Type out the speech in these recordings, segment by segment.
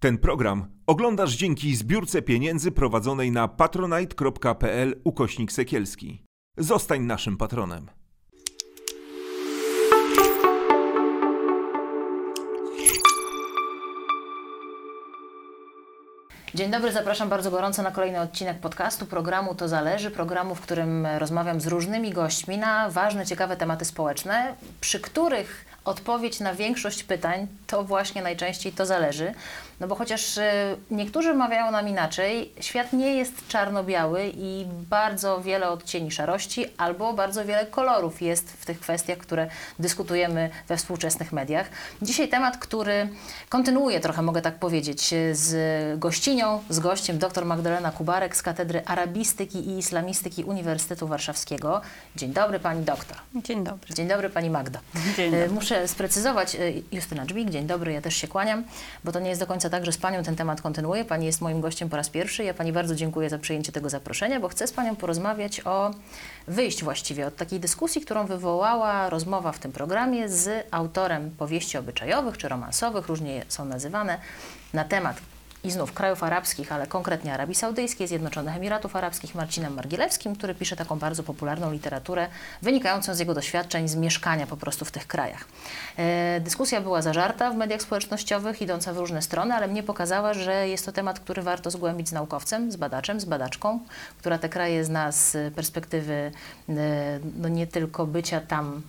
Ten program oglądasz dzięki zbiórce pieniędzy prowadzonej na patronite.pl ukośnik sekielski. Zostań naszym patronem. Dzień dobry, zapraszam bardzo gorąco na kolejny odcinek podcastu programu To Zależy, programu, w którym rozmawiam z różnymi gośćmi na ważne, ciekawe tematy społeczne, przy których odpowiedź na większość pytań to właśnie najczęściej to zależy. No bo chociaż e, niektórzy mawiają nam inaczej, świat nie jest czarno-biały i bardzo wiele odcieni szarości albo bardzo wiele kolorów jest w tych kwestiach, które dyskutujemy we współczesnych mediach. Dzisiaj temat, który kontynuuje trochę, mogę tak powiedzieć, z gościnią, z gościem dr Magdalena Kubarek z Katedry Arabistyki i Islamistyki Uniwersytetu Warszawskiego. Dzień dobry Pani doktor. Dzień dobry. Dzień dobry Pani Magda. Dzień dobry. Muszę sprecyzować, Justyna Dżbik, dzień dobry, ja też się kłaniam, bo to nie jest do końca tak, że z Panią ten temat kontynuuję. Pani jest moim gościem po raz pierwszy. Ja Pani bardzo dziękuję za przyjęcie tego zaproszenia, bo chcę z Panią porozmawiać o wyjść właściwie od takiej dyskusji, którą wywołała rozmowa w tym programie z autorem powieści obyczajowych czy romansowych, różnie są nazywane, na temat i znów krajów arabskich, ale konkretnie Arabii Saudyjskiej, Zjednoczonych Emiratów Arabskich, Marcinem Margielewskim, który pisze taką bardzo popularną literaturę wynikającą z jego doświadczeń z mieszkania po prostu w tych krajach. E, dyskusja była zażarta w mediach społecznościowych, idąca w różne strony, ale mnie pokazała, że jest to temat, który warto zgłębić z naukowcem, z badaczem, z badaczką, która te kraje zna z perspektywy e, no nie tylko bycia tam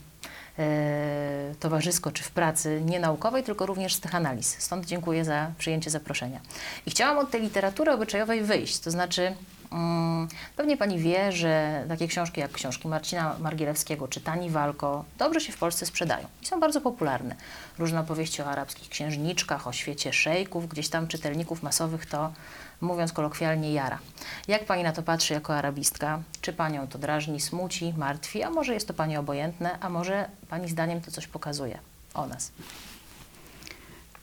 towarzysko czy w pracy nie naukowej, tylko również z tych analiz. Stąd dziękuję za przyjęcie zaproszenia. I chciałam od tej literatury obyczajowej wyjść, to znaczy pewnie Pani wie, że takie książki jak książki Marcina Margielewskiego czy Tani Walko dobrze się w Polsce sprzedają i są bardzo popularne. Różne opowieści o arabskich księżniczkach, o świecie szejków, gdzieś tam czytelników masowych to mówiąc kolokwialnie, jara. Jak Pani na to patrzy jako arabistka? Czy Panią to drażni, smuci, martwi, a może jest to Pani obojętne, a może Pani zdaniem to coś pokazuje o nas?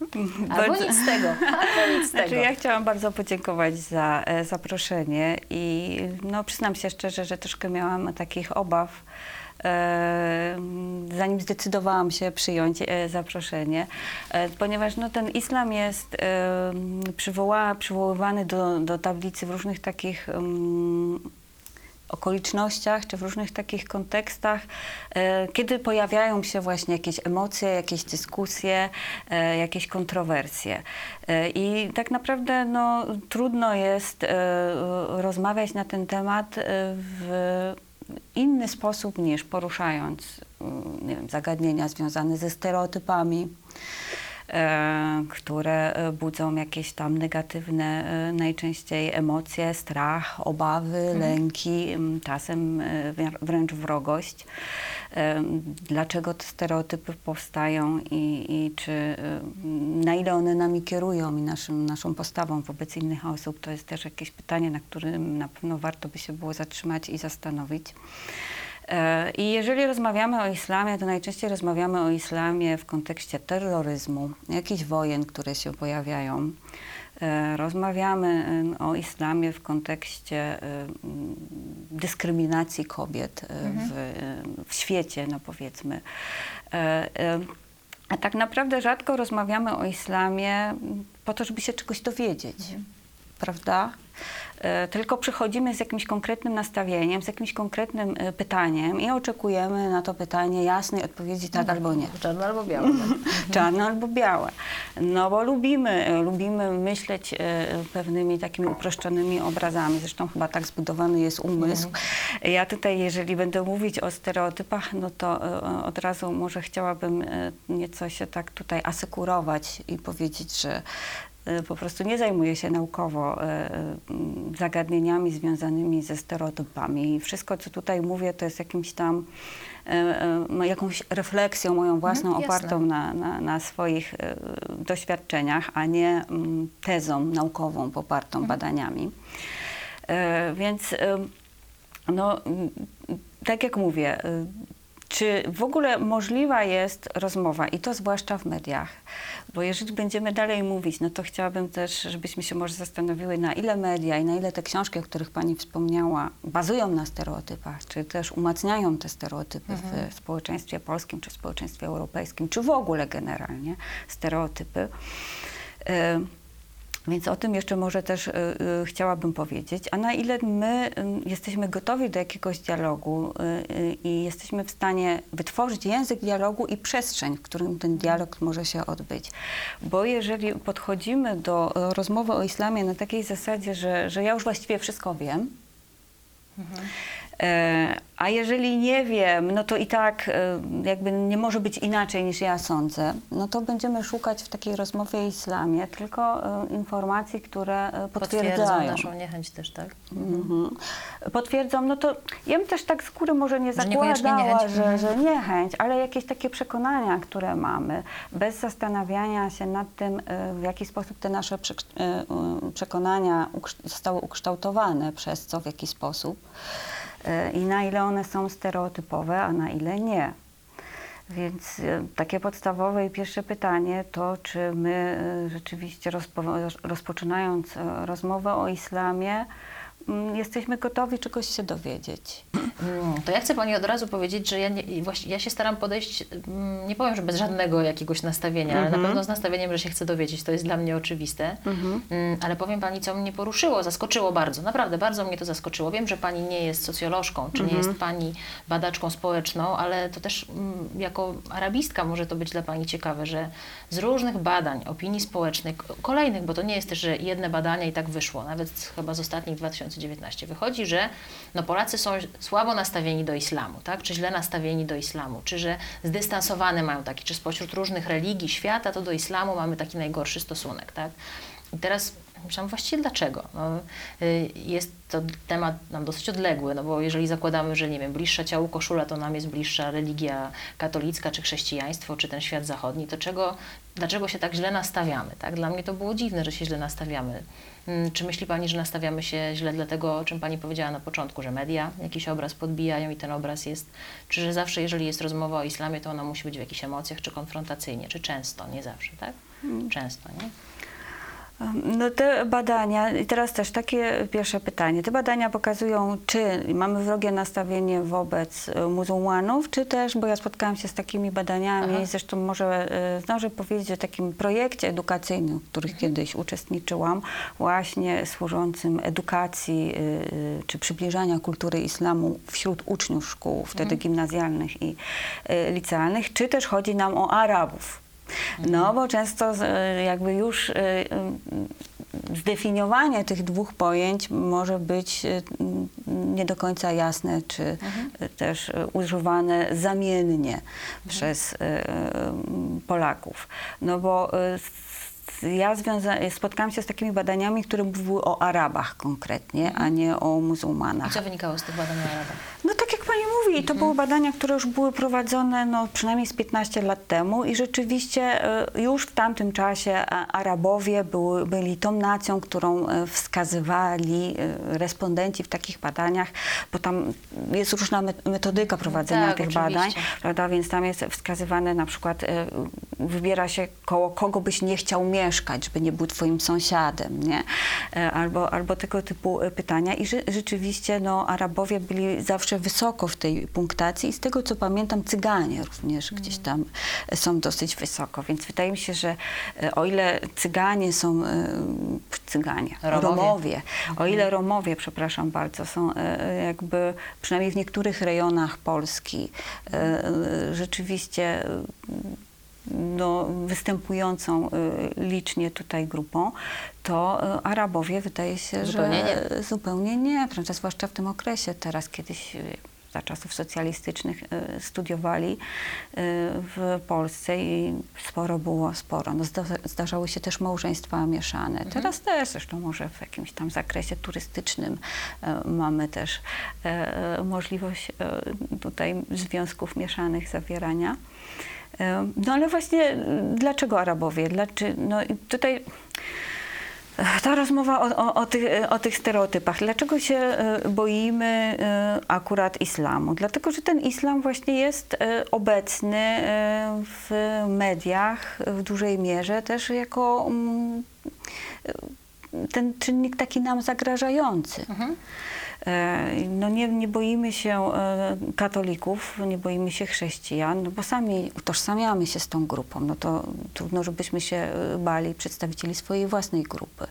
Albo Bardzo- nic z tego, albo nic z Znaczy, tego. ja chciałam bardzo podziękować za e, zaproszenie i no, przyznam się szczerze, że troszkę miałam takich obaw, e, zanim zdecydowałam się przyjąć e, zaproszenie, ponieważ no, ten islam jest przywoła, przywoływany do, do tablicy w różnych takich mm, okolicznościach czy w różnych takich kontekstach, e, kiedy pojawiają się właśnie jakieś emocje, jakieś dyskusje, e, jakieś kontrowersje. E, I tak naprawdę no, trudno jest rozmawiać na ten temat w inny sposób niż poruszając mm, nie wiem, zagadnienia związane ze stereotypami które e, budzą jakieś tam negatywne e, najczęściej emocje, strach, obawy, lęki, m, czasem e, wr- wręcz wrogość. E, Dlaczego te stereotypy powstają i, i czy e, na ile one nami kierują i naszym, naszą postawą wobec innych osób, to jest też jakieś pytanie, na którym na pewno warto by się było zatrzymać i zastanowić. E, I jeżeli rozmawiamy o islamie, to najczęściej rozmawiamy o islamie w kontekście terroryzmu, jakichś wojen, które się pojawiają. E, Rozmawiamy o islamie w kontekście dyskryminacji kobiet e, w, e, w świecie, no powiedzmy. A tak naprawdę rzadko rozmawiamy o islamie po to, żeby się czegoś dowiedzieć, prawda? E, Tylko przychodzimy z jakimś konkretnym nastawieniem, z jakimś konkretnym e, pytaniem i oczekujemy na to pytanie jasnej odpowiedzi tak albo nie. Czarno albo białe. Czarne albo białe. No bo lubimy, e, lubimy myśleć pewnymi takimi uproszczonymi obrazami. Zresztą chyba tak zbudowany jest umysł. Ja tutaj, jeżeli będę mówić o stereotypach, no to od razu może chciałabym nieco się tak tutaj asekurować i powiedzieć, że po prostu nie zajmuję się naukowo e, m, zagadnieniami związanymi ze stereotypami. Wszystko, co tutaj mówię, to jest jakimś tam e, e, no, jakąś refleksją moją własną Mhm, opartą na, na, na swoich e, doświadczeniach, a nie mm, tezą naukową popartą Mhm. badaniami. E, Więc e, no, tak jak mówię, e, czy w ogóle możliwa jest rozmowa i to zwłaszcza w mediach? Bo jeżeli będziemy dalej mówić, no to chciałabym też, żebyśmy się może zastanowiły, na ile media i na ile te książki, o których Pani wspomniała, bazują na stereotypach, czy też umacniają te stereotypy w społeczeństwie polskim, czy w społeczeństwie europejskim, czy w ogóle generalnie stereotypy. Więc o tym jeszcze może też y, y, chciałabym powiedzieć. A na ile my jesteśmy gotowi do jakiegoś dialogu y, i jesteśmy w stanie wytworzyć język dialogu i przestrzeń, w którym ten dialog może się odbyć. Bo jeżeli podchodzimy do rozmowy o islamie na takiej zasadzie, że, że ja już właściwie wszystko wiem, E, A jeżeli nie wiem, no to i tak e, jakby nie może być inaczej niż ja sądzę, no to będziemy szukać w takiej rozmowie o islamie tylko e, informacji, które e, Potwierdzą potwierdzają. naszą niechęć też, tak? Mhm. Potwierdzą, no to ja bym też tak z góry może nie Że zakładała, niechęć. że, Mhm. że niechęć, ale jakieś takie przekonania, które mamy, bez zastanawiania się nad tym, e, w jaki sposób te nasze e, e, przekonania zostały ukształtowane, przez co, w jaki sposób e, i na ile one są stereotypowe, a na ile nie. Więc e, takie podstawowe i pierwsze pytanie to, czy my e, rzeczywiście rozpo, rozpoczynając e, rozmowę o islamie, jesteśmy gotowi czegoś się dowiedzieć. Mm, To ja chcę Pani od razu powiedzieć, że ja, nie, właśnie, ja się staram podejść, mm, nie powiem, że bez żadnego jakiegoś nastawienia, ale Mhm. na pewno z nastawieniem, że się chcę dowiedzieć, to jest dla mnie oczywiste. Mm, Ale powiem Pani, co mnie poruszyło, zaskoczyło bardzo, naprawdę bardzo mnie to zaskoczyło. Wiem, że Pani nie jest socjolożką, czy nie Mhm. jest Pani badaczką społeczną, ale to też mm, jako arabistka może to być dla Pani ciekawe, że z różnych badań, opinii społecznej, kolejnych, bo to nie jest też, że jedne badania i tak wyszło, nawet chyba z ostatnich 2019, wychodzi, że no Polacy są słabo nastawieni do islamu, tak? czy źle nastawieni do islamu, czy że zdystansowane mają taki, czy spośród różnych religii świata, to do islamu mamy taki najgorszy stosunek. Tak? I teraz myślałam właściwie dlaczego? No, y, jest to temat nam dosyć odległy, no bo jeżeli zakładamy, że nie wiem, bliższa ciału koszula, to nam jest bliższa religia katolicka, czy chrześcijaństwo, czy ten świat zachodni, to czego, dlaczego się tak źle nastawiamy? Tak? Dla mnie to było dziwne, że się źle nastawiamy. Mm, Czy myśli Pani, że nastawiamy się źle dlatego, o czym Pani powiedziała na początku, że media jakiś obraz podbijają i ten obraz jest, czy że zawsze, jeżeli jest rozmowa o islamie, to ona musi być w jakichś emocjach, czy konfrontacyjnie, czy często, nie zawsze, tak? Często, nie? No te badania, i teraz też takie pierwsze pytanie. Te badania pokazują, czy mamy wrogie nastawienie wobec e, muzułmanów, czy też, bo ja spotkałam się z takimi badaniami, Aha. zresztą może e, zdążę powiedzieć o takim projekcie edukacyjnym, w których kiedyś uczestniczyłam, właśnie służącym edukacji e, czy przybliżania kultury islamu wśród uczniów szkół, wtedy gimnazjalnych i licealnych, czy też chodzi nam o Arabów. No, bo często e, jakby już e, e, zdefiniowanie tych dwóch pojęć może być nie do końca jasne, czy e, też używane zamiennie przez e, e, Polaków. No bo ja spotkałam się z takimi badaniami, które mówiły o Arabach konkretnie, a nie o I muzułmanach. co wynikało z tych badań o Arabach? No tak jak pani mówi, to były badania, które już były prowadzone no, przynajmniej z 15 lat temu i rzeczywiście e, już w tamtym czasie Arabowie były, byli tą nacją, którą e, wskazywali e, respondenci w takich badaniach, bo tam jest różna met- metodyka prowadzenia Tak, tych oczywiście. badań, prawda, więc tam jest wskazywane na przykład, wybiera się koło kogo byś nie chciał mieszkać, żeby nie był twoim sąsiadem, nie? Albo, albo tego typu pytania i rze- rzeczywiście no, Arabowie byli zawsze wysoko w tej punktacji i z tego co pamiętam Cyganie również gdzieś tam są dosyć wysoko, więc wydaje mi się, że e, o ile Cyganie są, e, Cyganie, Romowie. Romowie, o Mhm. ile Romowie, przepraszam bardzo, są e, jakby przynajmniej w niektórych rejonach Polski rzeczywiście no, występującą licznie tutaj grupą, to Arabowie wydaje się, Zupełnie że zupełnie nie, zwłaszcza w tym okresie. Teraz kiedyś za czasów socjalistycznych e, studiowali e, w Polsce i sporo było, sporo. No, zda, zdarzały się też małżeństwa mieszane. Teraz też, zresztą może w jakimś tam zakresie turystycznym e, mamy też możliwość tutaj związków mieszanych zawierania. No ale właśnie dlaczego Arabowie? Dlaczego, no tutaj ta rozmowa o, o, o, tych, o tych stereotypach. Dlaczego się e, boimy e, akurat islamu? Dlatego, że ten islam właśnie jest e, obecny w mediach w dużej mierze też jako mm, ten czynnik taki nam zagrażający. E, No nie, nie boimy się e, katolików, nie boimy się chrześcijan, no bo sami utożsamiamy się z tą grupą. No to trudno, żebyśmy się e, bali przedstawicieli swojej własnej grupy.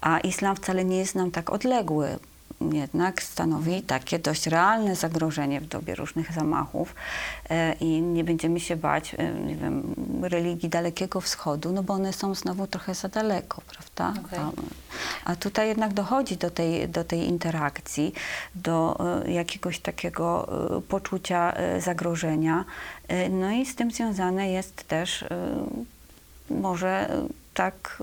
A islam wcale nie jest nam tak odległy. Jednak stanowi takie dość realne zagrożenie w dobie różnych zamachów e, i nie będziemy się bać, e, nie wiem, religii Dalekiego Wschodu, no bo one są znowu trochę za daleko, prawda? Okej. A, a tutaj jednak dochodzi do tej, do tej interakcji, do e, jakiegoś takiego poczucia zagrożenia. No i z tym związane jest też może tak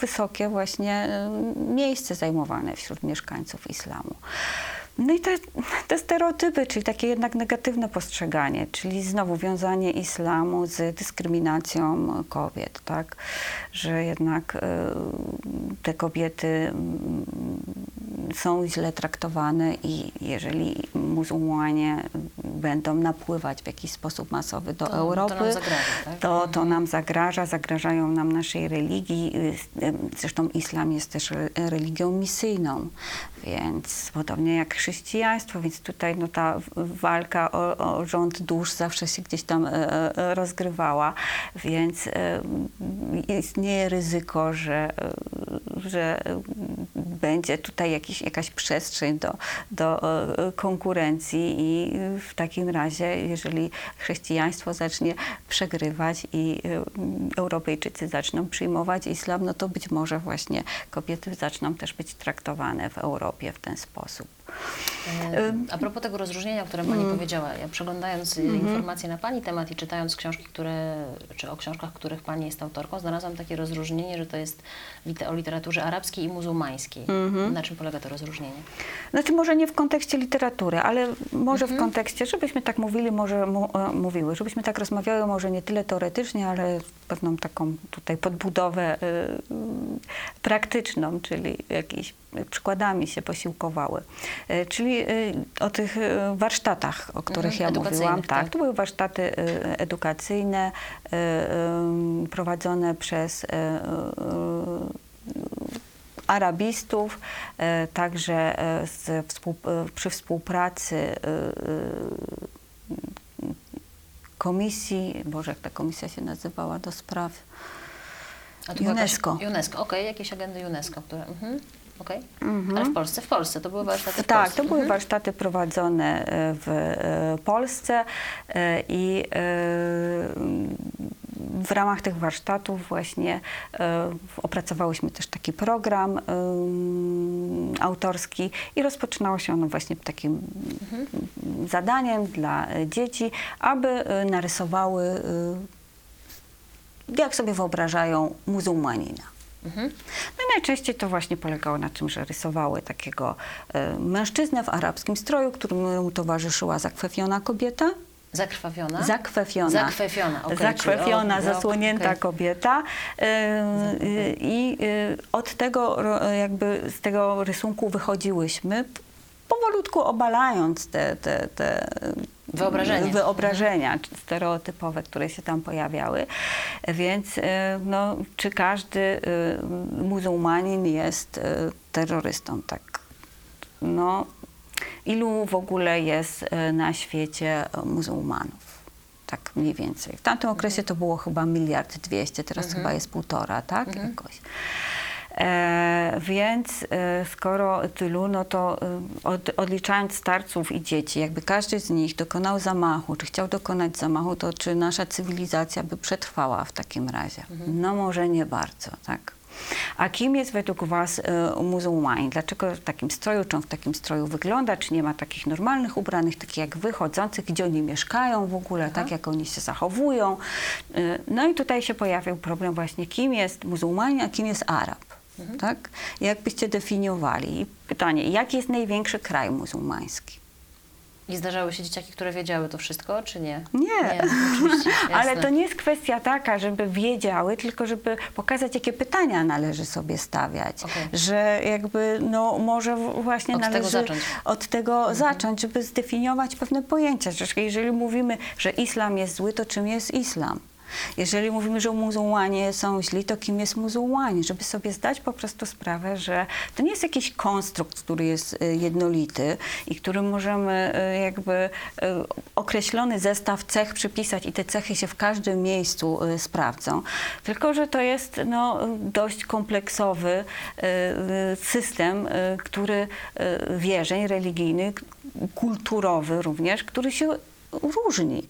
wysokie właśnie e, miejsce zajmowane wśród mieszkańców islamu. No i te, te stereotypy, czyli takie jednak negatywne postrzeganie, czyli znowu wiązanie islamu z dyskryminacją kobiet, tak? Że jednak e, te kobiety mm, są źle traktowane i jeżeli muzułmanie będą napływać w jakiś sposób masowy do To- to Europy, nam zagraża, tak? to, to nam zagraża, zagrażają nam naszej religii. Y, y, Zresztą islam jest też re- religią misyjną, więc podobnie jak chrześcijaństwo, więc tutaj no, ta walka o, o rząd dusz zawsze się gdzieś tam e, e, rozgrywała, więc e, istnieje ryzyko, że, że będzie tutaj jakiś, jakaś przestrzeń do, do konkurencji i w takim razie, jeżeli chrześcijaństwo zacznie przegrywać i Europejczycy zaczną przyjmować islam, no to być może właśnie kobiety zaczną też być traktowane w Europie w ten sposób. A propos tego rozróżnienia, o którym Pani Mm. powiedziała, ja przeglądając e, Mhm. informacje na Pani temat i czytając książki, które, czy o książkach, których Pani jest autorką, znalazłam takie rozróżnienie, że to jest o literaturze arabskiej i muzułmańskiej. Mhm. Na czym polega to rozróżnienie? Znaczy może nie w kontekście literatury, ale może Mhm. w kontekście, żebyśmy tak mówili, może e, mówiły, żebyśmy tak rozmawiały może nie tyle teoretycznie, ale pewną taką tutaj podbudowę y, praktyczną, czyli jakimiś przykładami się posiłkowały. Y, czyli y, o tych y, warsztatach, o których Mhm, ja mówiłam. Tak, tak. to były warsztaty edukacyjne prowadzone przez arabistów, e, także e, współ, e, przy współpracy e, e, komisji, Boże, jak ta komisja się nazywała, do spraw UNESCO. UNESCO, okej, jakieś agendy UNESCO, które... Mhm. Okej. Mhm. Ale w Polsce, w Polsce, to były warsztaty w Tak, Polsce. to były Mhm. warsztaty prowadzone e, w e, Polsce e, i w ramach tych warsztatów właśnie opracowałyśmy też taki program autorski i rozpoczynało się ono właśnie takim zadaniem dla dzieci, aby narysowały, jak sobie wyobrażają muzułmanina. Mhm. No najczęściej to właśnie polegało na tym, że rysowały takiego e, mężczyznę w arabskim stroju, któremu towarzyszyła zakwefiona kobieta. Zakrwawiona? Zakwefiona. Zakwefiona, czyli o- zasłonięta okej. kobieta. E, e, I e, od tego jakby z tego rysunku wychodziłyśmy, powolutku obalając te, te, te Wyobrażenia. wyobrażenia stereotypowe, które się tam pojawiały. Więc e, no, czy każdy e, muzułmanin jest e, terrorystą? Tak. No, ilu w ogóle jest na świecie muzułmanów? Tak mniej więcej. W tamtym okresie to było chyba miliard dwieście, teraz chyba jest półtora, tak? Jakoś. E, więc e, skoro tylu, no to e, od, odliczając starców i dzieci, jakby każdy z nich dokonał zamachu, czy chciał dokonać zamachu, to czy nasza cywilizacja by przetrwała w takim razie? No może nie bardzo, tak? A kim jest według Was e, muzułmanin? Dlaczego w takim stroju, czy on w takim stroju wygląda, czy nie ma takich normalnych ubranych, takich jak wy, chodzących, gdzie oni mieszkają w ogóle, tak jak oni się zachowują? E, No i tutaj się pojawił problem właśnie, kim jest muzułmanin, a kim jest Arab? Tak? Jak byście definiowali? Pytanie, jaki jest największy kraj muzułmański? I zdarzały się dzieciaki, które wiedziały to wszystko, czy nie? Nie. Nie, oczywiście. Ale to nie jest kwestia taka, żeby wiedziały, tylko żeby pokazać, jakie pytania należy sobie stawiać. Okej. Że jakby, no może właśnie Od tego należy zacząć. od tego zacząć, żeby zdefiniować pewne pojęcia. Że jeżeli mówimy, że islam jest zły, to czym jest islam? Jeżeli mówimy, że muzułmanie są źli, to kim jest muzułmanie? Żeby sobie zdać po prostu sprawę, że to nie jest jakiś konstrukt, który jest y, jednolity i którym możemy y, jakby y, określony zestaw cech przypisać i te cechy się w każdym miejscu sprawdzą. Tylko, że to jest no, dość kompleksowy system, który wierzeń religijnych, kulturowy również, który się różni.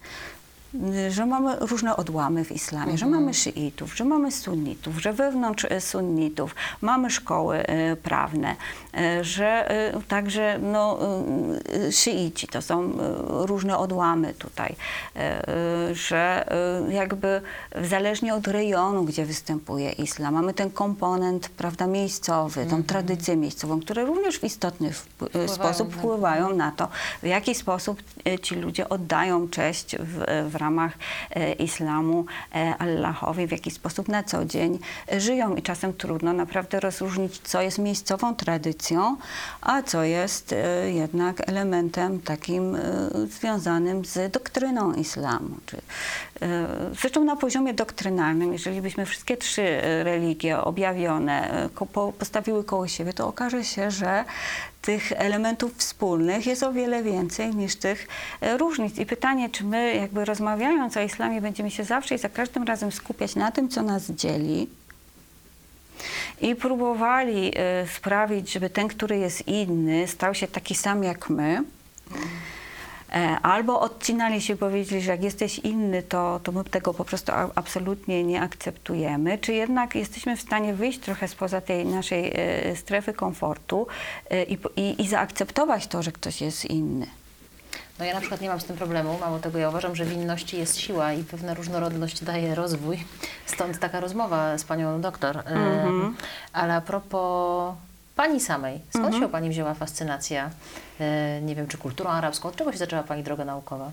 Że mamy różne odłamy w islamie, że mamy szyitów, że mamy sunnitów, że wewnątrz y, sunnitów mamy szkoły y, prawne, y, że także no, szyici to są różne odłamy tutaj, że jakby zależnie od rejonu, gdzie występuje islam, mamy ten komponent prawda, miejscowy, tą tradycję miejscową, które również w istotny wpł- y, sposób wpływają na to, w jaki sposób e, ci ludzie oddają cześć w, w ramach e, islamu e, Allahowi, w jaki sposób na co dzień żyją. I czasem trudno naprawdę rozróżnić, co jest miejscową tradycją, a co jest e, jednak elementem takim związanym z doktryną islamu. Zresztą na poziomie doktrynalnym, jeżeli byśmy wszystkie trzy religie objawione postawiły koło siebie, to okaże się, że tych elementów wspólnych jest o wiele więcej niż tych e, różnic. I pytanie, czy my jakby rozmawiając o islamie będziemy się zawsze i za każdym razem skupiać na tym, co nas dzieli i próbowali e, sprawić, żeby ten, który jest inny, stał się taki sam jak my. E, Albo odcinali się powiedzieli, że jak jesteś inny, to, to my tego po prostu absolutnie nie akceptujemy. Czy jednak jesteśmy w stanie wyjść trochę spoza tej naszej e, strefy komfortu e, i, i, i zaakceptować to, że ktoś jest inny? No ja na przykład nie mam z tym problemu, mało tego ja uważam, że w inności jest siła i pewna różnorodność daje rozwój. Stąd taka rozmowa z panią doktor. E, Ale a propos pani samej, skąd się u pani wzięła fascynacja, nie wiem, czy kulturą arabską, od czego się zaczęła pani droga naukowa?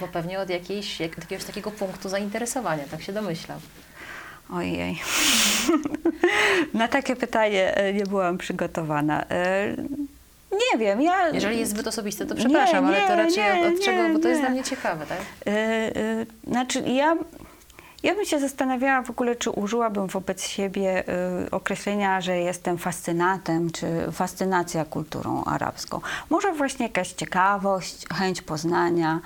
Bo pewnie od jakiejś, jak, jakiegoś takiego punktu zainteresowania, tak się domyślam. Ojej. Na takie pytanie e, nie byłam przygotowana. E, Nie wiem, ja... Jeżeli jest zbyt osobiste, to przepraszam, Nie, ale to nie, raczej nie, od czego, nie, bo to jest nie. dla mnie ciekawe, tak? E, e, Znaczy, ja, ja bym się zastanawiała w ogóle, czy użyłabym wobec siebie e, określenia, że jestem fascynatem, czy fascynacja kulturą arabską. Może właśnie jakaś ciekawość, chęć poznania.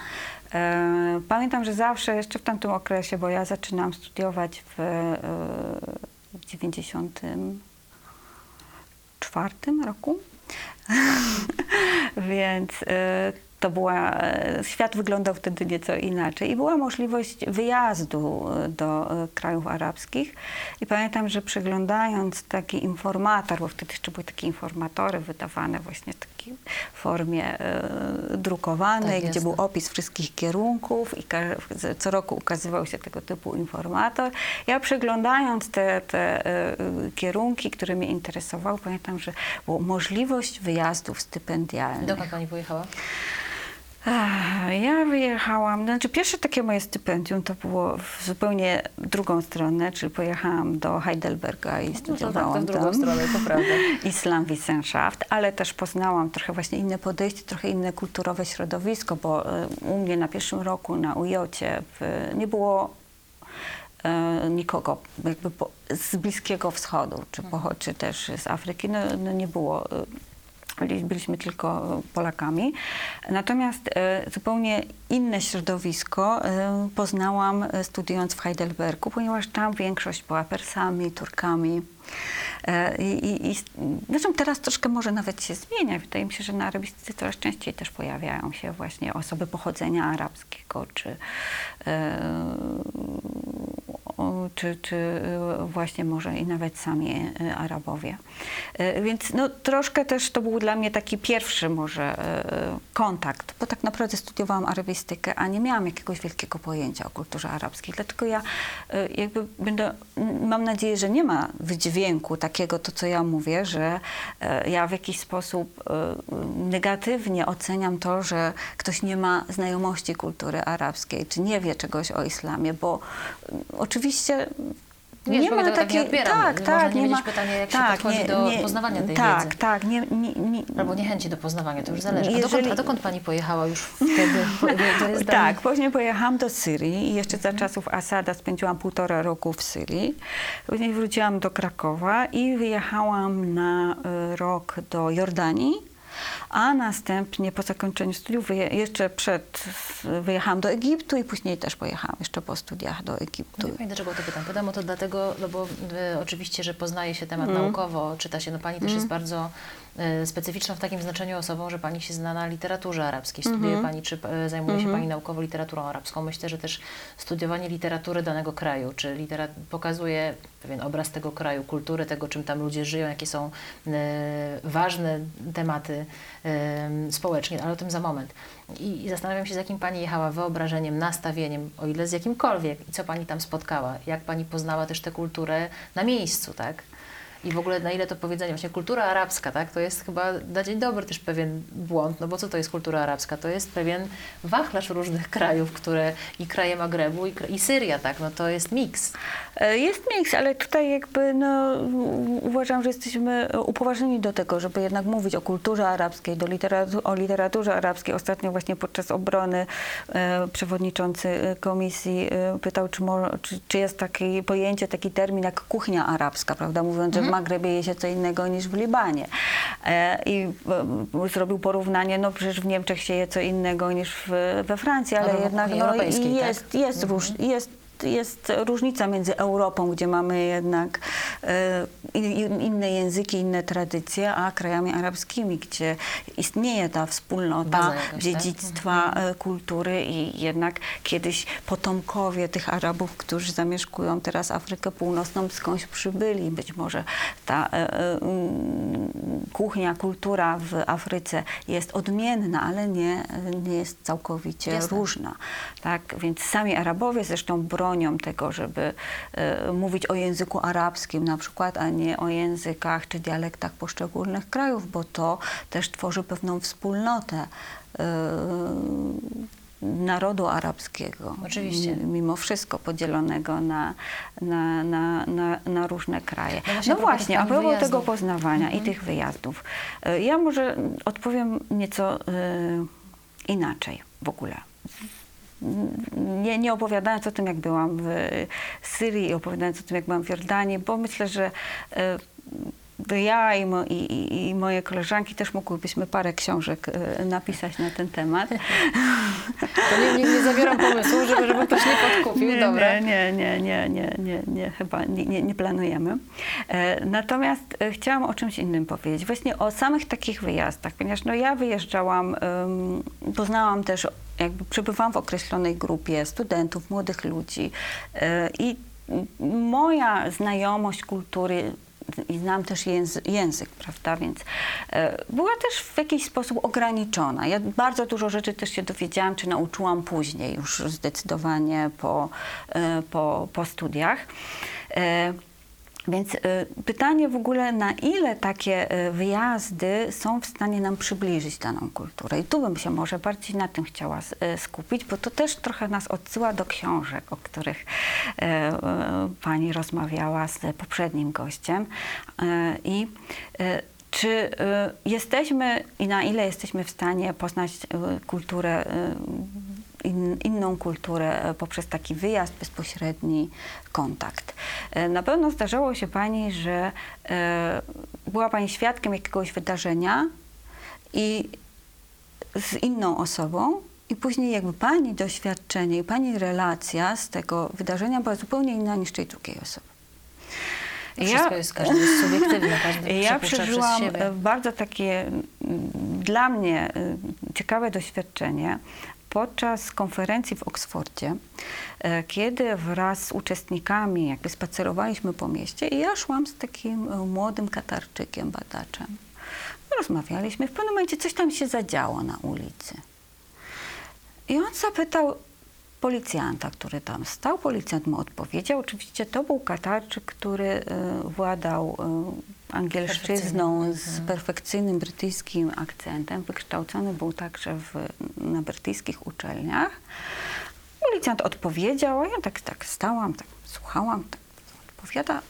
E, Pamiętam, że zawsze, jeszcze w tamtym okresie, bo ja zaczynam studiować w, e, w 94 roku, więc e, to była, e, świat wyglądał wtedy nieco inaczej i była możliwość wyjazdu e, do e, krajów arabskich. I pamiętam, że przeglądając taki informator, bo wtedy jeszcze były takie informatory wydawane właśnie w takiej formie drukowanej, Tak, gdzie był opis wszystkich kierunków i co roku ukazywał się tego typu informator. Ja przeglądając te, te kierunki, które mnie interesowały, pamiętam, że była możliwość wyjazdów stypendialnych. Dokąd pani pojechała? Ja wyjechałam, znaczy pierwsze takie moje stypendium to było w zupełnie drugą stronę, czyli pojechałam do Heidelberga i No tak, studiowałam w drugą tam stronę, to prawda. Islamwissenschaft, ale też poznałam trochę właśnie inne podejście, trochę inne kulturowe środowisko, bo e, u mnie na pierwszym roku na UJ-cie nie było e, nikogo jakby po, z Bliskiego Wschodu, czy, pocho- czy też z Afryki, no, no nie było. Byli- Byliśmy tylko Polakami. Natomiast e, zupełnie inne środowisko e, poznałam e, studiując w Heidelbergu, ponieważ tam większość była Persami, Turkami. I, i, i, zresztą teraz troszkę może nawet się zmienia. Wydaje mi się, że na arabistyce coraz częściej też pojawiają się właśnie osoby pochodzenia arabskiego, czy, o, czy, czy e, właśnie może i nawet sami e, Arabowie. E, Więc no, troszkę też to był dla mnie taki pierwszy może kontakt, bo tak naprawdę studiowałam arabistykę, a nie miałam jakiegoś wielkiego pojęcia o kulturze arabskiej. Dlatego ja jakby będę, mam nadzieję, że nie ma wydźwięku takiego, to co ja mówię, że ja w jakiś sposób negatywnie oceniam to, że ktoś nie ma znajomości kultury arabskiej, czy nie wie czegoś o islamie, bo mm, oczywiście Nie, nie ma tak nie takiej, tak, Można tak, nie nie mieć ma, pytania, jak się tak, podchodzi do poznawania tej tak, wiedzy. Tak, nie, nie, nie, Albo niechęci do poznawania, to już zależy. A, Jeżeli- dokąd, a dokąd pani pojechała już wtedy? Tak, później pojechałam do Syrii i jeszcze za czasów Asada spędziłam półtora roku w Syrii. Później wróciłam do Krakowa i wyjechałam na y, rok do Jordanii. A następnie po zakończeniu studiów, jeszcze przed, wyjechałam do Egiptu i później też pojechałam jeszcze po studiach do Egiptu. Pani, dlaczego to pytam? Pytam o to dlatego, no bo y, oczywiście, że poznaje się temat Mm. naukowo, czyta się, no Pani też jest bardzo y, specyficzną w takim znaczeniu osobą, że Pani się zna na literaturze arabskiej. Studiuje Mhm. Pani, czy y, zajmuje się Pani naukowo literaturą arabską. Myślę, że też studiowanie literatury danego kraju, czy pokazuje pewien obraz tego kraju, kultury tego, czym tam ludzie żyją, jakie są y, ważne tematy y, społecznie, ale o tym za moment. I, I zastanawiam się, z jakim Pani jechała wyobrażeniem, nastawieniem, o ile z jakimkolwiek, i co Pani tam spotkała, jak Pani poznała też tę kulturę na miejscu, tak? I w ogóle na ile to powiedzenie, właśnie kultura arabska, tak? To jest chyba na dzień dobry też pewien błąd, no bo co to jest kultura arabska? To jest pewien wachlarz różnych krajów, które i kraje Magrebu, i, i Syria, tak? No to jest miks. E, Jest miks, ale tutaj jakby no, uważam, że jesteśmy upoważnieni do tego, żeby jednak mówić o kulturze arabskiej, do literatu- o literaturze arabskiej. Ostatnio właśnie podczas obrony e, przewodniczący e, komisji e, pytał, czy, czy, czy jest takie pojęcie, taki termin jak kuchnia arabska, prawda? Mówiąc, że w Magrebie je się co innego niż w Libanie. E, I e, zrobił porównanie, no przecież w Niemczech się je co innego niż w, we Francji, ale w jednak no, europejskiej, i tak? jest, jest, róż, jest jest różnica między Europą, gdzie mamy jednak e, inne języki, inne tradycje, a krajami arabskimi, gdzie istnieje ta wspólnota jakaś, tak? dziedzictwa e, kultury i jednak kiedyś potomkowie tych Arabów, którzy zamieszkują teraz Afrykę Północną, skądś przybyli. Być może ta e, mm, kuchnia, kultura w Afryce jest odmienna, ale nie, nie jest całkowicie Jasne. różna. Tak? Więc sami Arabowie zresztą bronią tego, żeby e, mówić o języku arabskim na przykład, a nie o językach czy dialektach poszczególnych krajów, bo to też tworzy pewną wspólnotę e, narodu arabskiego. Oczywiście. Mimo wszystko podzielonego na, na, na, na, na różne kraje. No No właśnie, właśnie, a propos tego poznawania i tych wyjazdów. E, Ja może odpowiem nieco e, inaczej w ogóle. Nie, nie opowiadając o tym, jak byłam w Syrii, opowiadając o tym, jak byłam w Jordanii, bo myślę, że e, ja i, mo, i, i- moje koleżanki też mogłybyśmy parę książek e, napisać na ten temat. To nie, nie, nie zabieram pomysłu, żeby, żeby ktoś nie podkupił, nie, dobra. Nie, nie, nie, nie, nie, nie, chyba nie, nie, planujemy. E, natomiast e, chciałam o czymś innym powiedzieć. Właśnie o samych takich wyjazdach, ponieważ no, ja wyjeżdżałam, poznałam też, jakby przebywałam w określonej grupie studentów, młodych ludzi i moja znajomość kultury i znam też język, język, prawda, więc e, była też w jakiś sposób ograniczona. Ja bardzo dużo rzeczy też się dowiedziałam, czy nauczyłam później, już zdecydowanie po, e, po, po studiach. E, więc e, pytanie w ogóle, na ile takie e, wyjazdy są w stanie nam przybliżyć daną kulturę. I tu bym się może bardziej na tym chciała e, skupić, bo to też trochę nas odsyła do książek, o których pani rozmawiała z poprzednim gościem. I czy jesteśmy i na ile jesteśmy w stanie poznać kulturę in, inną kulturę e, poprzez taki wyjazd, bezpośredni kontakt. E, Na pewno zdarzało się Pani, że e, była Pani świadkiem jakiegoś wydarzenia i z inną osobą i później jakby Pani doświadczenie i Pani relacja z tego wydarzenia była zupełnie inna niż tej drugiej osoby. Wszystko jest, każdy jest subiektywne, każdy Ja przeżyłam bardzo takie mm, dla mnie ciekawe doświadczenie podczas konferencji w Oksfordzie, e, kiedy wraz z uczestnikami jakby spacerowaliśmy po mieście i ja szłam z takim e, młodym Katarczykiem, badaczem. Rozmawialiśmy, w pewnym momencie coś tam się zadziało na ulicy. I on zapytał policjanta, który tam stał. Policjant mu odpowiedział. Oczywiście to był Katarczyk, który e, władał angielszczyzną z perfekcyjnym brytyjskim akcentem. Wykształcony był także w, na brytyjskich uczelniach. Policjant odpowiedział, a ja tak, tak stałam, tak słuchałam, tak Powiada,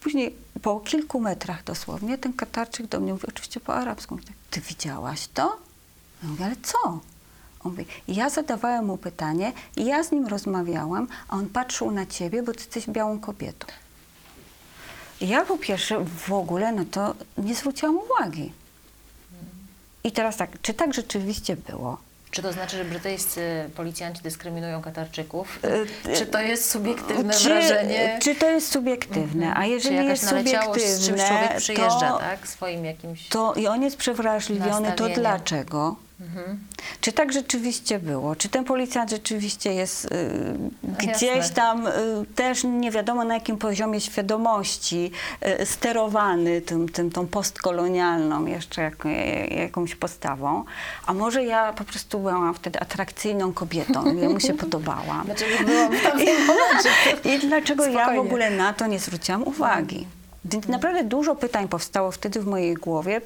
później po kilku metrach dosłownie ten Katarczyk do mnie mówi, oczywiście po arabsku, mówi ty widziałaś to? Ja mówię, ale co? On mówi, ja zadawałem mu pytanie, i ja z nim rozmawiałam, a on patrzył na ciebie, bo ty jesteś białą kobietą. Ja po pierwsze w ogóle na to nie zwróciłam uwagi. I teraz tak, czy tak rzeczywiście było? Czy to znaczy, że brytyjscy policjanci dyskryminują Katarczyków? E, Czy to jest subiektywne czy, wrażenie? Czy to jest subiektywne? A Czy jeżeli jest naleciałość, z czymś człowiek subiektywne, przyjeżdża, to, tak? Swoim jakimś... to i on jest przewrażliwiony, to dlaczego? Mhm. Czy tak rzeczywiście było? Czy ten policjant rzeczywiście jest y, gdzieś jasne. tam y, też nie wiadomo na jakim poziomie świadomości y, sterowany tym, tym, tą postkolonialną jeszcze jak, jakąś postawą? A może ja po prostu byłam wtedy atrakcyjną kobietą i ja mu się podobałam. Dlaczego byłam w tamtym momencie? I dlaczego ja w Spokojnie. ogóle na to nie zwróciłam uwagi? Więc naprawdę dużo pytań powstało wtedy w mojej głowie,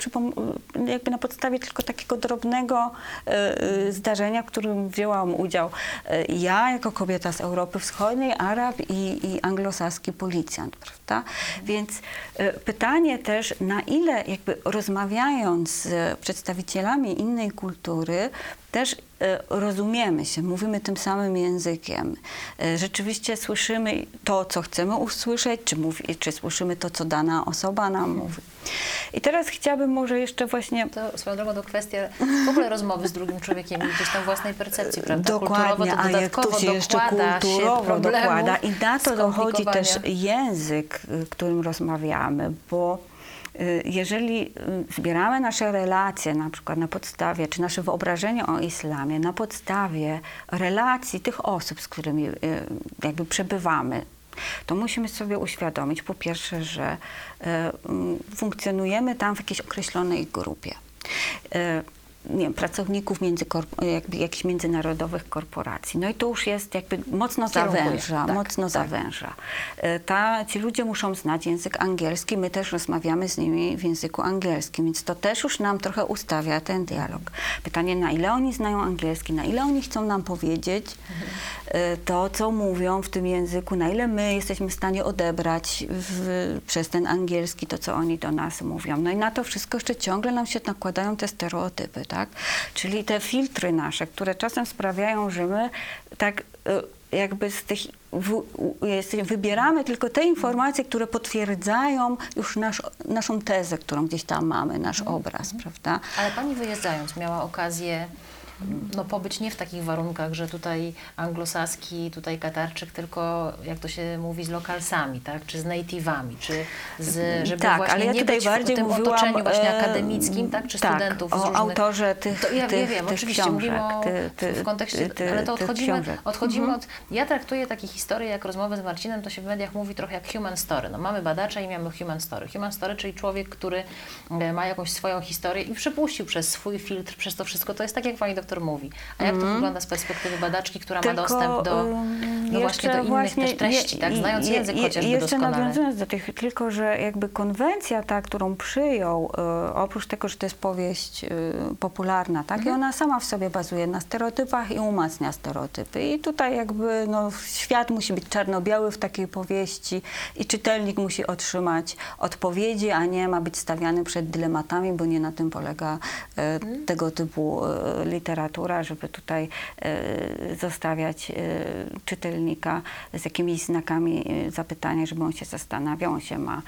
jakby na podstawie tylko takiego drobnego e, e, zdarzenia, w którym wzięłam udział e, ja jako kobieta z Europy Wschodniej, Arab i, i anglosaski policjant, prawda? Więc e, pytanie też, na ile jakby rozmawiając z przedstawicielami innej kultury, też e, rozumiemy się, mówimy tym samym językiem. E, Rzeczywiście słyszymy to, co chcemy usłyszeć, czy, mówi, czy słyszymy to, co dana osoba nam mówi. I teraz chciałabym może jeszcze właśnie To swoją drogą to kwestia w ogóle rozmowy z drugim człowiekiem i gdzieś tam własnej percepcji, prawda? Dokładnie, to a jak to się jeszcze kulturowo się dokłada i na to dochodzi też język, którym rozmawiamy, bo jeżeli y, zbieramy nasze relacje na przykład na podstawie, czy nasze wyobrażenie o islamie na podstawie relacji tych osób, z którymi y, jakby przebywamy, to musimy sobie uświadomić po pierwsze, że y, funkcjonujemy tam w jakiejś określonej grupie. Nie wiem, pracowników międzykorp- jakby jakichś międzynarodowych korporacji. No i to już jest jakby mocno Kierunkuje, zawęża, tak, mocno tak. zawęża. E, Ta, ci ludzie muszą znać język angielski, my też rozmawiamy z nimi w języku angielskim, więc to też już nam trochę ustawia ten dialog. Pytanie, na ile oni znają angielski, na ile oni chcą nam powiedzieć e, to, co mówią w tym języku, na ile my jesteśmy w stanie odebrać w, przez ten angielski to, co oni do nas mówią. No i na to wszystko jeszcze ciągle nam się nakładają te stereotypy, tak? Czyli te filtry nasze, które czasem sprawiają, że my tak y, jakby z tych wybieramy tylko te informacje, które potwierdzają już nasz, naszą tezę, którą gdzieś tam mamy, nasz obraz, prawda? Ale pani wyjeżdżając miała okazję no, pobyć nie w takich warunkach, że tutaj anglosaski, tutaj Katarczyk, tylko jak to się mówi z lokalsami, tak? Czy z native'ami, czy z, żeby tak, właśnie ale ja nie tutaj być bardziej w tym mówiłam otoczeniu właśnie akademickim, tak? Czy tak, studentów z o różnych... autorze tych, To ja, tych, ja wiem, tych oczywiście książek, mówimy o, ty- ty- w kontekście, ty- ale to odchodzimy, odchodzimy Mhm. od... Ja traktuję takie historie jak rozmowę z Marcinem, to się w mediach mówi trochę jak human story. No, mamy badacza i mamy human story. Human story, czyli człowiek, który e, ma jakąś swoją historię i przepuścił przez swój filtr, przez to wszystko. To jest tak, jak pani doktor mówi. A jak to wygląda z perspektywy badaczki, która ma Mhm. Tylko, dostęp do, no właśnie do innych właśnie też treści, je- tak? Znając je- język je- chociażby Jeszcze doskonale. nawiązując do tych, tylko że jakby konwencja ta, którą przyjął, e, oprócz tego, że to jest powieść e, popularna, tak? I ona sama w sobie bazuje na stereotypach i umacnia stereotypy. I tutaj jakby no, świat musi być czarno-biały w takiej powieści i czytelnik musi otrzymać odpowiedzi, a nie ma być stawiany przed dylematami, bo nie na tym polega e, tego typu e, literatura, żeby tutaj e, zostawiać e, czytelnika z jakimiś znakami e, zapytania, żeby on się zastanawiał, on się ma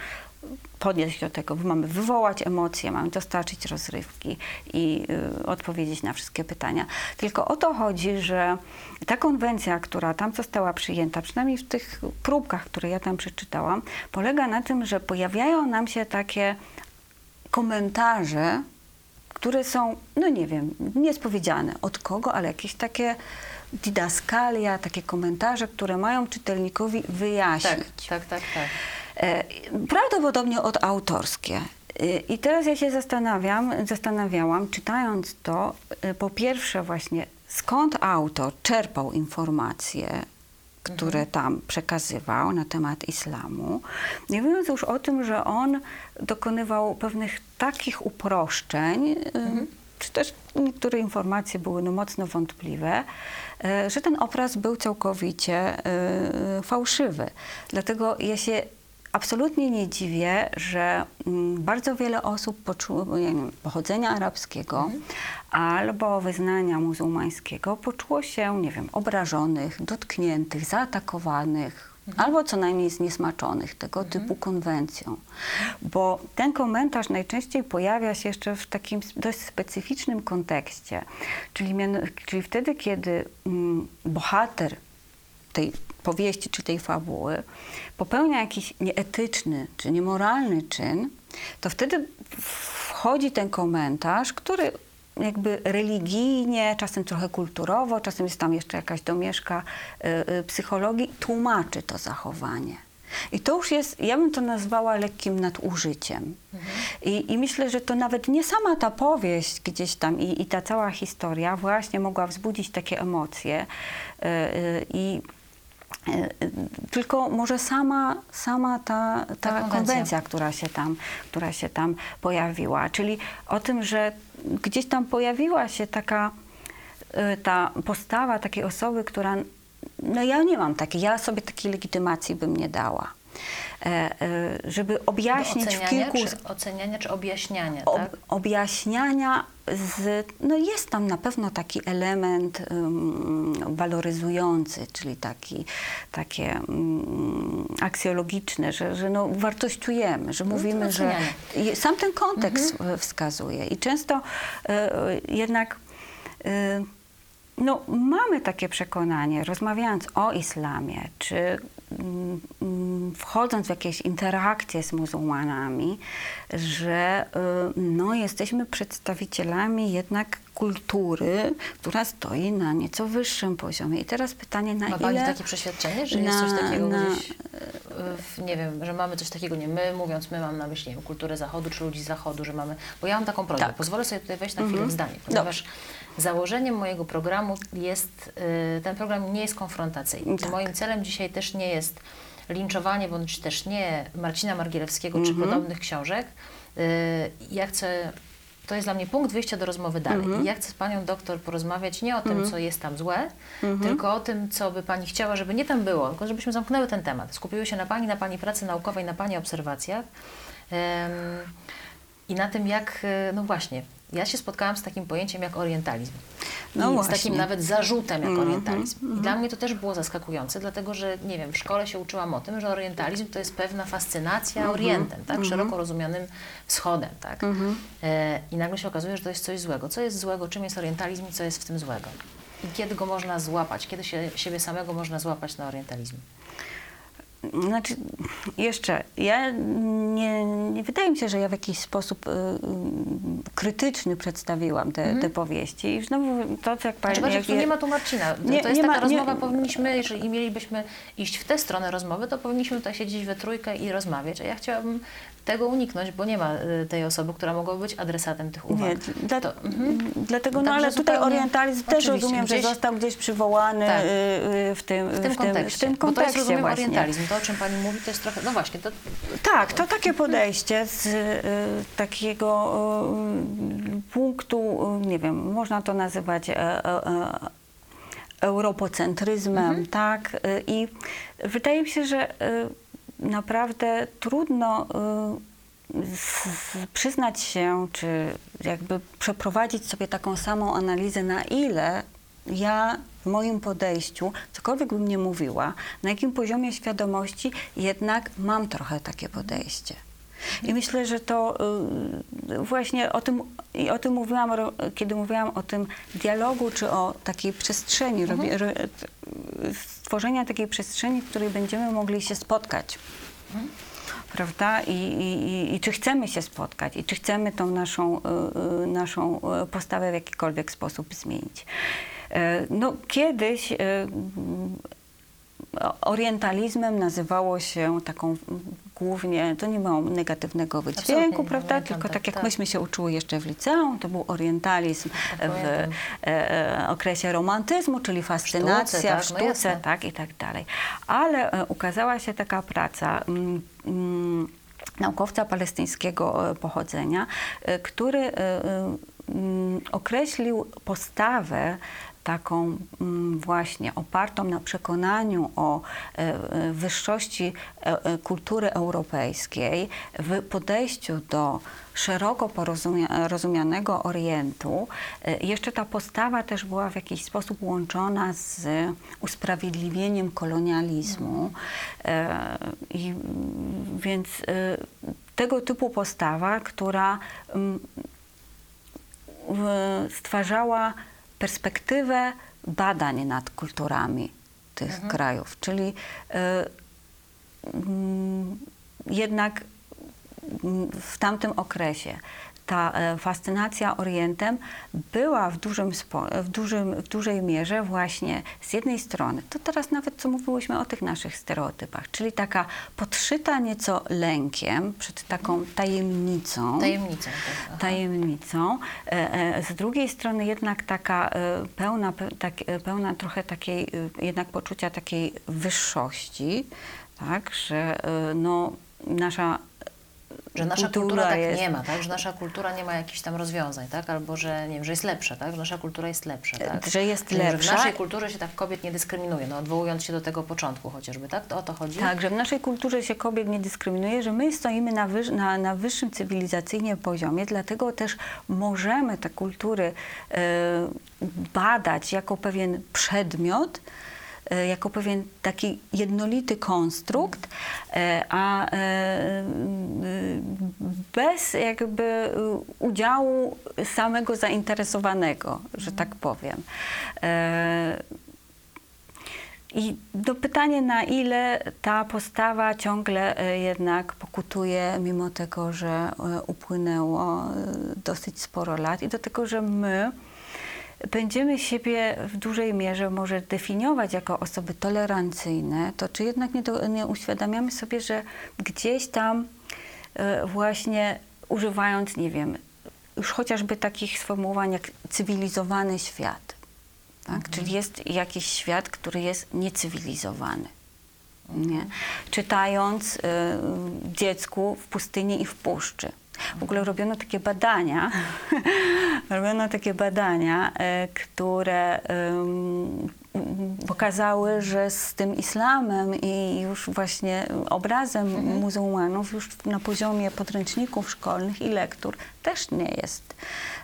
podnieść do tego, mamy wywołać emocje, mamy dostarczyć rozrywki i y, odpowiedzieć na wszystkie pytania. Tylko o to chodzi, że ta konwencja, która tam została przyjęta, przynajmniej w tych próbkach, które ja tam przeczytałam, polega na tym, że pojawiają nam się takie komentarze, które są, no nie wiem, niespowiedziane od kogo, ale jakieś takie didaskalia, takie komentarze, które mają czytelnikowi Tak, wyjaśnić. tak, tak, tak. E, Prawdopodobnie od autorskie. E, I teraz ja się zastanawiam, zastanawiałam, czytając to, e, po pierwsze właśnie skąd autor czerpał informacje, które tam przekazywał na temat islamu, nie mówiąc już o tym, że on dokonywał pewnych takich uproszczeń, e, czy też niektóre informacje były no, mocno wątpliwe, e, że ten obraz był całkowicie e, fałszywy. Dlatego ja się absolutnie nie dziwię, że mm, bardzo wiele osób poczuło, wiem, pochodzenia arabskiego albo wyznania muzułmańskiego poczuło się, nie wiem, obrażonych, dotkniętych, zaatakowanych, albo co najmniej zniesmaczonych tego typu konwencją. Bo ten komentarz najczęściej pojawia się jeszcze w takim dość specyficznym kontekście, czyli, czyli wtedy, kiedy mm, bohater tej powieści czy tej fabuły popełnia jakiś nieetyczny czy niemoralny czyn, to wtedy wchodzi ten komentarz, który jakby religijnie, czasem trochę kulturowo, czasem jest tam jeszcze jakaś domieszka y, y, psychologii, tłumaczy to zachowanie. I to już jest, ja bym to nazwała lekkim nadużyciem. I, I myślę, że to nawet nie sama ta powieść gdzieś tam i, i ta cała historia właśnie mogła wzbudzić takie emocje. y, I tylko może sama, sama ta, ta, konwencja. konwencja, która się, tam, która się tam pojawiła. Czyli o tym, że gdzieś tam pojawiła się taka y, ta postawa takiej osoby, która, no ja nie mam takiej, ja sobie takiej legitymacji bym nie dała. E, e, żeby objaśnić w kilku czy, oceniania czy objaśniania, ob, tak? objaśniania z, no jest tam na pewno taki element um, waloryzujący, czyli taki, takie um, aksjologiczne, że, że no wartościujemy, że mówimy, że ocenianie. i sam ten kontekst e, wskazuje i często e, jednak e, no, mamy takie przekonanie, rozmawiając o islamie, czy wchodząc w jakieś interakcje z muzułmanami, że y, no, jesteśmy przedstawicielami jednak kultury, która stoi na nieco wyższym poziomie. I teraz pytanie, na Ma Pani ile... takie przeświadczenie, że jest na- coś takiego na- gdzieś, e, w, nie wiem, że mamy coś takiego, nie my, mówiąc my, mam na myśli, nie wiem, kulturę zachodu, czy ludzi z zachodu, że mamy, bo ja mam taką prośbę, Tak. pozwolę sobie tutaj wejść na chwilę w zdanie, ponieważ założeniem mojego programu jest, y, ten program nie jest konfrontacyjny. Tak. Moim celem dzisiaj też nie jest linczowanie, bądź też nie Marcina Margielewskiego, czy Mhm. podobnych książek. Y, Ja chcę to jest dla mnie punkt wyjścia do rozmowy dalej. Mhm. I ja chcę z panią doktor porozmawiać nie o tym, co jest tam złe, tylko o tym, co by pani chciała, żeby nie tam było, tylko żebyśmy zamknęły ten temat. Skupiły się na pani, na pani pracy naukowej, na pani obserwacjach. Em, I na tym, jak, e, no właśnie, ja się spotkałam z takim pojęciem jak orientalizm. No I z właśnie. takim nawet zarzutem jak Mhm, orientalizm. I dla mnie to też było zaskakujące, dlatego że, nie wiem, w szkole się uczyłam o tym, że orientalizm to jest pewna fascynacja Mhm, orientem, tak? Szeroko rozumianym wschodem, tak? Mhm. E, I nagle się okazuje, że to jest coś złego. Co jest złego? Czym jest orientalizm i co jest w tym złego? I kiedy go można złapać? Kiedy się, siebie samego można złapać na orientalizmie? Znaczy, jeszcze, ja nie, nie wydaje mi się, że ja w jakiś sposób y, y, krytyczny przedstawiłam te, te powieści. I znowu to, jak pani... Znaczy, jak je- nie ma tu Marcina. To, Nie- to jest nie taka ma- nie- rozmowa, powinniśmy, jeżeli mielibyśmy iść w tę stronę rozmowy, to powinniśmy tutaj siedzieć we trójkę i rozmawiać. A ja chciałabym tego uniknąć, bo nie ma y, tej osoby, która mogłaby być adresatem tych uwag. Nie, dla, To- mhm. dlatego, no ale tutaj orientalizm też rozumiem, że gdzieś- został gdzieś przywołany Tak. y, y, w tym, W tym kontekście. w tym bo to jest, kontekście rozumiem, właśnie. orientalizm. To, o czym Pani mówi, to jest trochę... No właśnie, to Tak, to takie podejście z takiego punktu, nie wiem, można to nazywać e, e, e, europocentryzmem, tak? Y, I wydaje mi się, że naprawdę trudno y, przyznać się, czy jakby przeprowadzić sobie taką samą analizę, na ile ja w moim podejściu, cokolwiek bym nie mówiła, na jakim poziomie świadomości jednak mam trochę takie podejście. I myślę, że to y, właśnie o tym, i o tym mówiłam, kiedy mówiłam o tym dialogu, czy o takiej przestrzeni, ro, stworzenia takiej przestrzeni, w której będziemy mogli się spotkać. Prawda? I, i, i, czy chcemy się spotkać, i czy chcemy tą naszą, y, y, naszą y, postawę w jakikolwiek sposób zmienić. E, No, kiedyś o- orientalizmem nazywało się taką głównie, to nie miało negatywnego wydźwięku, prawda? Tylko tak, tak jak tak. myśmy się uczyły jeszcze w liceum, to był orientalizm Tak, w pamiętam. e, e, okresie romantyzmu, czyli fascynacja w tak, no sztuce, jasne. tak i tak dalej. Ale e, ukazała się taka praca mm, mm, naukowca palestyńskiego e, pochodzenia, e, który mm, określił postawę taką mm, właśnie opartą na przekonaniu o e, e, wyższości e, kultury europejskiej w podejściu do szeroko rozumianego Orientu. Jeszcze ta postawa też była w jakiś sposób łączona z usprawiedliwieniem kolonializmu. I, więc tego typu postawa, która mm, stwarzała perspektywę badań nad kulturami tych krajów. Czyli e, mm, jednak w tamtym okresie ta e, fascynacja Orientem była w, dużym w, dużym, w dużej mierze właśnie z jednej strony, to teraz nawet co mówiłyśmy o tych naszych stereotypach, czyli taka podszyta nieco lękiem przed taką tajemnicą Tajemnicą. Tak. tajemnicą. E, e, Z drugiej strony jednak taka pełna, pe- tak, pełna trochę takiej, jednak poczucia takiej wyższości, tak, że no, nasza Że nasza kultura, kultura tak jest- nie ma, tak? Że nasza kultura nie ma jakichś tam rozwiązań, tak? Albo że nie wiem, że jest lepsza, tak? Że nasza kultura jest lepsza, tak? Że jest Czyli, Że w lepsza. naszej kulturze się tak kobiet nie dyskryminuje, no odwołując się do tego początku chociażby, tak? To o to chodzi? Tak, że w naszej kulturze się kobiet nie dyskryminuje, że my stoimy na, wyż, na, na wyższym cywilizacyjnie poziomie, dlatego też możemy te kultury e, badać jako pewien przedmiot, e, jako pewien taki jednolity konstrukt, e, a e, bez jakby e, udziału samego zainteresowanego, że tak powiem. E, i do pytania, na ile ta postawa ciągle e, jednak pokutuje, mimo tego, że e, upłynęło e, dosyć sporo lat, i do tego, że my będziemy siebie w dużej mierze może definiować jako osoby tolerancyjne, to czy jednak nie, do, nie uświadamiamy sobie, że gdzieś tam e, właśnie używając, nie wiem, już chociażby takich sformułowań jak cywilizowany świat, tak? Czyli jest jakiś świat, który jest niecywilizowany. Nie? Czytając y, dziecku w pustyni i w puszczy. W ogóle robiono takie badania, robiono takie badania, y, które pokazały, że z tym islamem i już właśnie obrazem muzułmanów już na poziomie podręczników szkolnych i lektur też nie jest,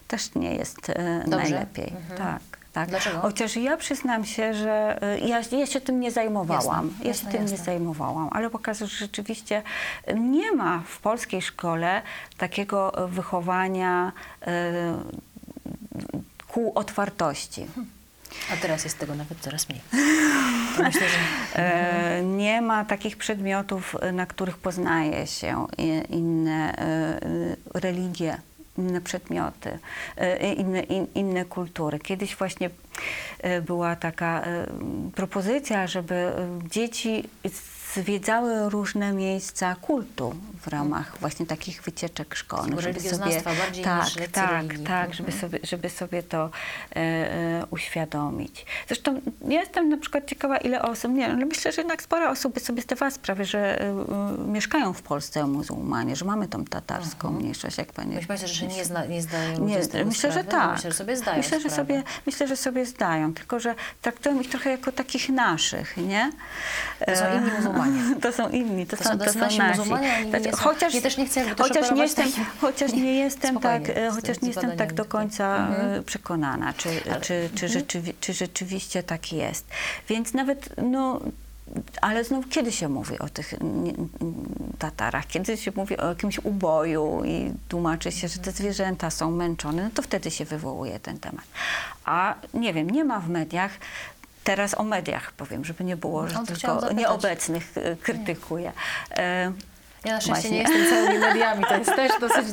też nie jest y, najlepiej. Tak. Tak. Dlaczego? Chociaż ja przyznam się, że y, ja, ja się tym nie zajmowałam. Jasne, ja jasne, się tym jasne. nie zajmowałam, ale pokazuje, że rzeczywiście nie ma w polskiej szkole takiego wychowania y, ku otwartości. A teraz jest tego nawet coraz mniej. Myślę, że... E, Nie ma takich przedmiotów, na których poznaje się inne e, e, religie, inne przedmioty, e, inne, in, inne kultury. Kiedyś właśnie e, była taka e, propozycja, żeby dzieci zwiedzały różne miejsca kultu w ramach właśnie takich wycieczek szkolnych. żeby bardziej tak, tak, tak, żeby sobie, żeby sobie to e, e, uświadomić. Zresztą ja jestem na przykład ciekawa, ile osób, nie ale myślę, że jednak sporo osób sobie zdawała sprawę, że e, e, mieszkają w Polsce muzułmanie, że mamy tą tatarską mniejszość, jak pani... Myślę, że nie, zna, nie zdają Nie, myślę, że sprawy, tak. Myślę, że sobie zdają myślę, że sprawę. sobie, myślę, że sobie zdają, tylko że traktują ich trochę jako takich naszych, nie? To są E, inni muzułmanie. To są inni, to, To są, są to są nasi muzułmanie, oni Tak, nie są- chociaż, ja też nie chcę chociaż nie jestem, takim- chociaż nie jestem tak, e, z chociaż nie jestem tak do końca Mhm. e, przekonana, czy, czy, czy, rzeczywi, czy rzeczywiście tak jest. Więc nawet, no, ale znów kiedy się mówi o tych Tatarach, kiedy się mówi o jakimś uboju i tłumaczy się, że te zwierzęta są męczone, no to wtedy się wywołuje ten temat. A nie wiem, nie ma w mediach, teraz o mediach powiem, żeby nie było, że No, to chciałam tylko nieobecnych e, krytykuję. E, Ja na szczęście nie jestem całymi mediami, to jest też dosyć...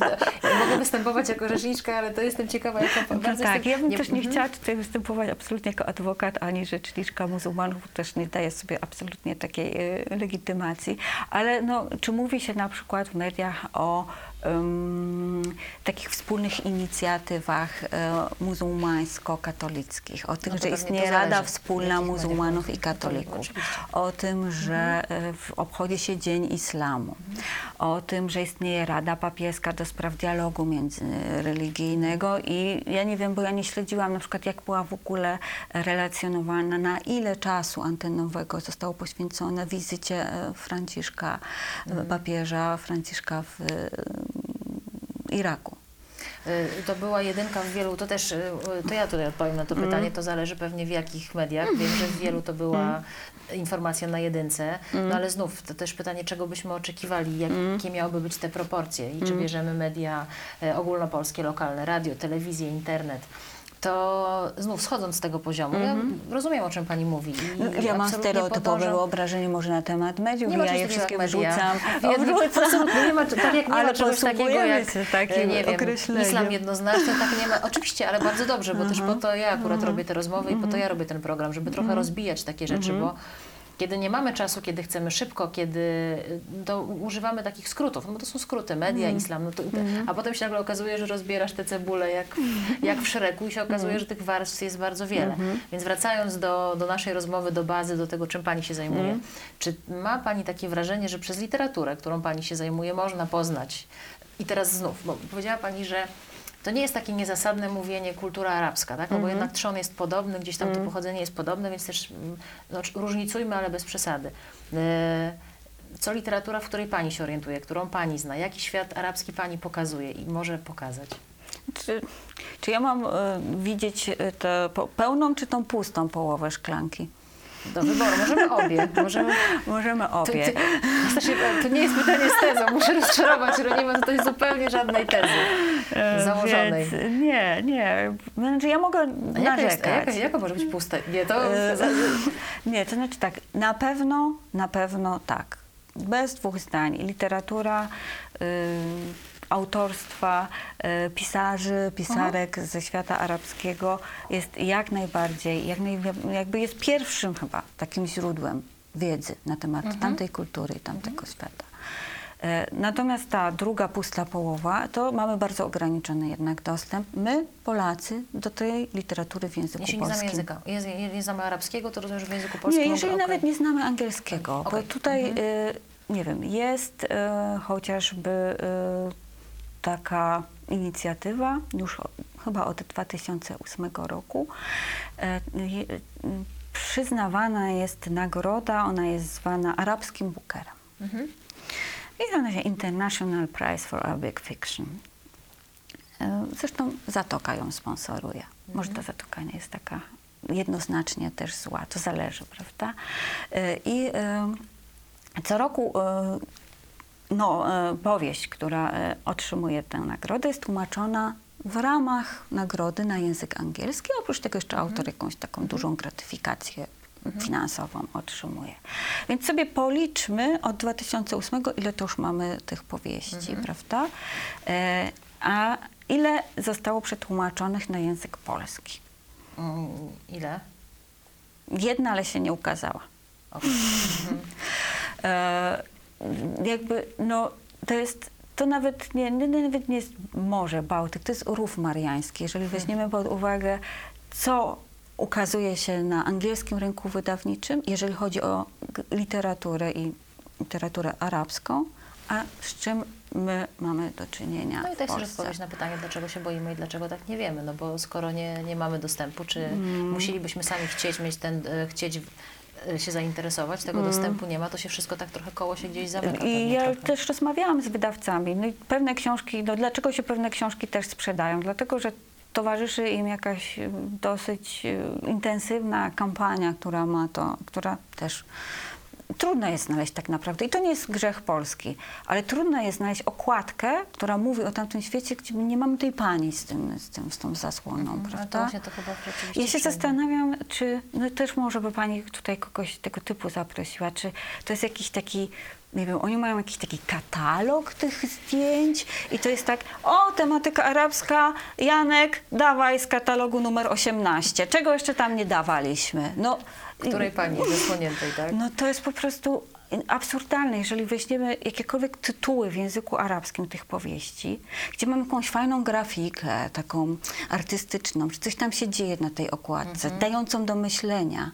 Mogę występować jako rzeczniczka, ale to jestem ciekawa, jako No bardzo tak, jestem, ja bym też nie mhm. chciała tutaj występować absolutnie jako adwokat, ani rzeczniczka muzułmanów, też nie daję sobie absolutnie takiej e, legitymacji, ale no, czy mówi się na przykład w mediach o takich wspólnych inicjatywach e, muzułmańsko-katolickich, o tym, No że istnieje Rada Wspólna Muzułmanów i. Katolików, o tym, że e, w- obchodzi się Dzień Islamu, o tym, że istnieje Rada Papieska do spraw dialogu międzyreligijnego. I ja nie wiem, bo ja nie śledziłam na przykład, jak była w ogóle relacjonowana, na ile czasu antenowego zostało poświęcone wizycie e, Franciszka, e, papieża Franciszka w e, Iraku. Y, To była jedynka w wielu, to też, y, to ja tutaj odpowiem na to Mm. pytanie, to zależy pewnie w jakich mediach. Wiem, że w wielu to była Mm. informacja na jedynce, no ale znów to też pytanie, czego byśmy oczekiwali, Mm. jakie miałyby być te proporcje i czy bierzemy media e, ogólnopolskie, lokalne, radio, telewizję, internet. To znów schodząc z tego poziomu, ja rozumiem o czym pani mówi. I Mhm. Ja mam stereotypowe podążam- wyobrażenie może na temat mediów nie ma ja je wszystkie Wrzucam. Absolutnie nie ma, tak jak nie Ale ma czegoś takiego jak, się takim e, nie wiem, islam jednoznaczny, tak nie ma. Oczywiście, ale bardzo dobrze, bo też po to ja akurat robię te rozmowy i po to ja robię ten program, żeby trochę rozbijać takie rzeczy, bo kiedy nie mamy czasu, kiedy chcemy szybko, kiedy to używamy takich skrótów, no bo to są skróty, media, islam, no to, a potem się nagle okazuje, że rozbierasz te cebule jak, jak w szeregu i się okazuje, że tych warstw jest bardzo wiele. Więc wracając do, do naszej rozmowy, do bazy, do tego, czym Pani się zajmuje, czy ma Pani takie wrażenie, że przez literaturę, którą Pani się zajmuje, można poznać? I teraz znów, bo powiedziała Pani, że to nie jest takie niezasadne mówienie kultura arabska, tak? No bo jednak trzon jest podobny, gdzieś tam to pochodzenie jest podobne, więc też mm, no, różnicujmy, ale bez przesady. E, Co literatura, w której Pani się orientuje, którą Pani zna? Jaki świat arabski Pani pokazuje i może pokazać? Czy, czy ja mam e, widzieć e, tę pełną czy tą pustą połowę szklanki? Do wyboru. Możemy obie. Możemy... Możemy To, obie. to, znaczy, to nie jest pytanie z tezą. Muszę rozczarować, że nie ma tutaj zupełnie żadnej tezy E, założonej. Więc, nie, nie. Znaczy ja mogę A jaka, jest, narzekać. jaka, jaka może być pusta? Nie, to... E, Nie, to znaczy tak, na pewno, na pewno tak. Bez dwóch zdań. Literatura, y, autorstwa, y, pisarzy, pisarek ze świata arabskiego jest jak najbardziej, jak naj, jakby jest pierwszym chyba takim źródłem wiedzy na temat tamtej kultury i tamtego świata. E, Natomiast ta druga pusta połowa, to mamy bardzo ograniczony jednak dostęp. My, Polacy, do tej literatury w języku Jeśli nie znamy polskim. języka, jest, nie, znamy arabskiego, to rozumiem, że w języku polskim... Nie, jeżeli okej. nawet nie znamy angielskiego, Okej. bo tutaj, y, nie wiem, jest y, chociażby y, taka inicjatywa już chyba od 2008 roku. Y, przyznawana jest nagroda, ona jest zwana arabskim bookerem. Mhm. I ona się International Prize for Arabic Fiction. E, Zresztą Zatoka ją sponsoruje. Może ta Zatoka nie jest taka jednoznacznie też zła, to zależy, prawda? E, I e, co roku e, no, e, powieść, która e, otrzymuje tę nagrodę, jest tłumaczona w ramach nagrody na język angielski. Oprócz tego jeszcze autor jakąś taką dużą gratyfikację finansową otrzymuje. Więc sobie policzmy od 2008, ile to już mamy tych powieści, prawda? E, a ile zostało przetłumaczonych na język polski? Mm, Ile? Jedna, ale się nie ukazała. Okej. E, jakby, no, to jest, to nawet nie, nie, nawet nie jest Morze Bałtyk, to jest Rów Mariański. Jeżeli weźmiemy pod uwagę, co ukazuje się na angielskim rynku wydawniczym, jeżeli chodzi o literaturę i literaturę arabską, a z czym my mamy do czynienia No i to jest odpowiedź na pytanie, dlaczego się boimy i dlaczego tak nie wiemy. No bo skoro nie, nie mamy dostępu, czy Mm. musielibyśmy sami chcieć mieć ten, e, chcieć się zainteresować, tego dostępu nie ma, to się wszystko tak trochę koło się gdzieś zamyka. Mm. I ja trochę. też rozmawiałam z wydawcami. No i pewne książki, no dlaczego się pewne książki też sprzedają? Dlatego, że towarzyszy im jakaś y, dosyć y, intensywna kampania, która ma to, która też trudno jest znaleźć tak naprawdę. I to nie jest grzech Polski, ale trudno jest znaleźć okładkę, która mówi o tamtym świecie, gdzie nie mamy tej pani z, tym, z, tym, z tą zasłoną, to prawda? właśnie to chyba Ja się zastanawiam, czy no też może by pani tutaj kogoś tego typu zaprosiła, czy to jest jakiś taki, nie wiem, oni mają jakiś taki katalog tych zdjęć i to jest tak, o, tematyka arabska, Janek, dawaj z katalogu numer 18. Czego jeszcze tam nie dawaliśmy? No, której pani wysłoniętej, tak? No to jest po prostu absurdalne, jeżeli weźmiemy jakiekolwiek tytuły w języku arabskim tych powieści, gdzie mamy jakąś fajną grafikę, taką artystyczną, że coś tam się dzieje na tej okładce, Mhm. dającą do myślenia.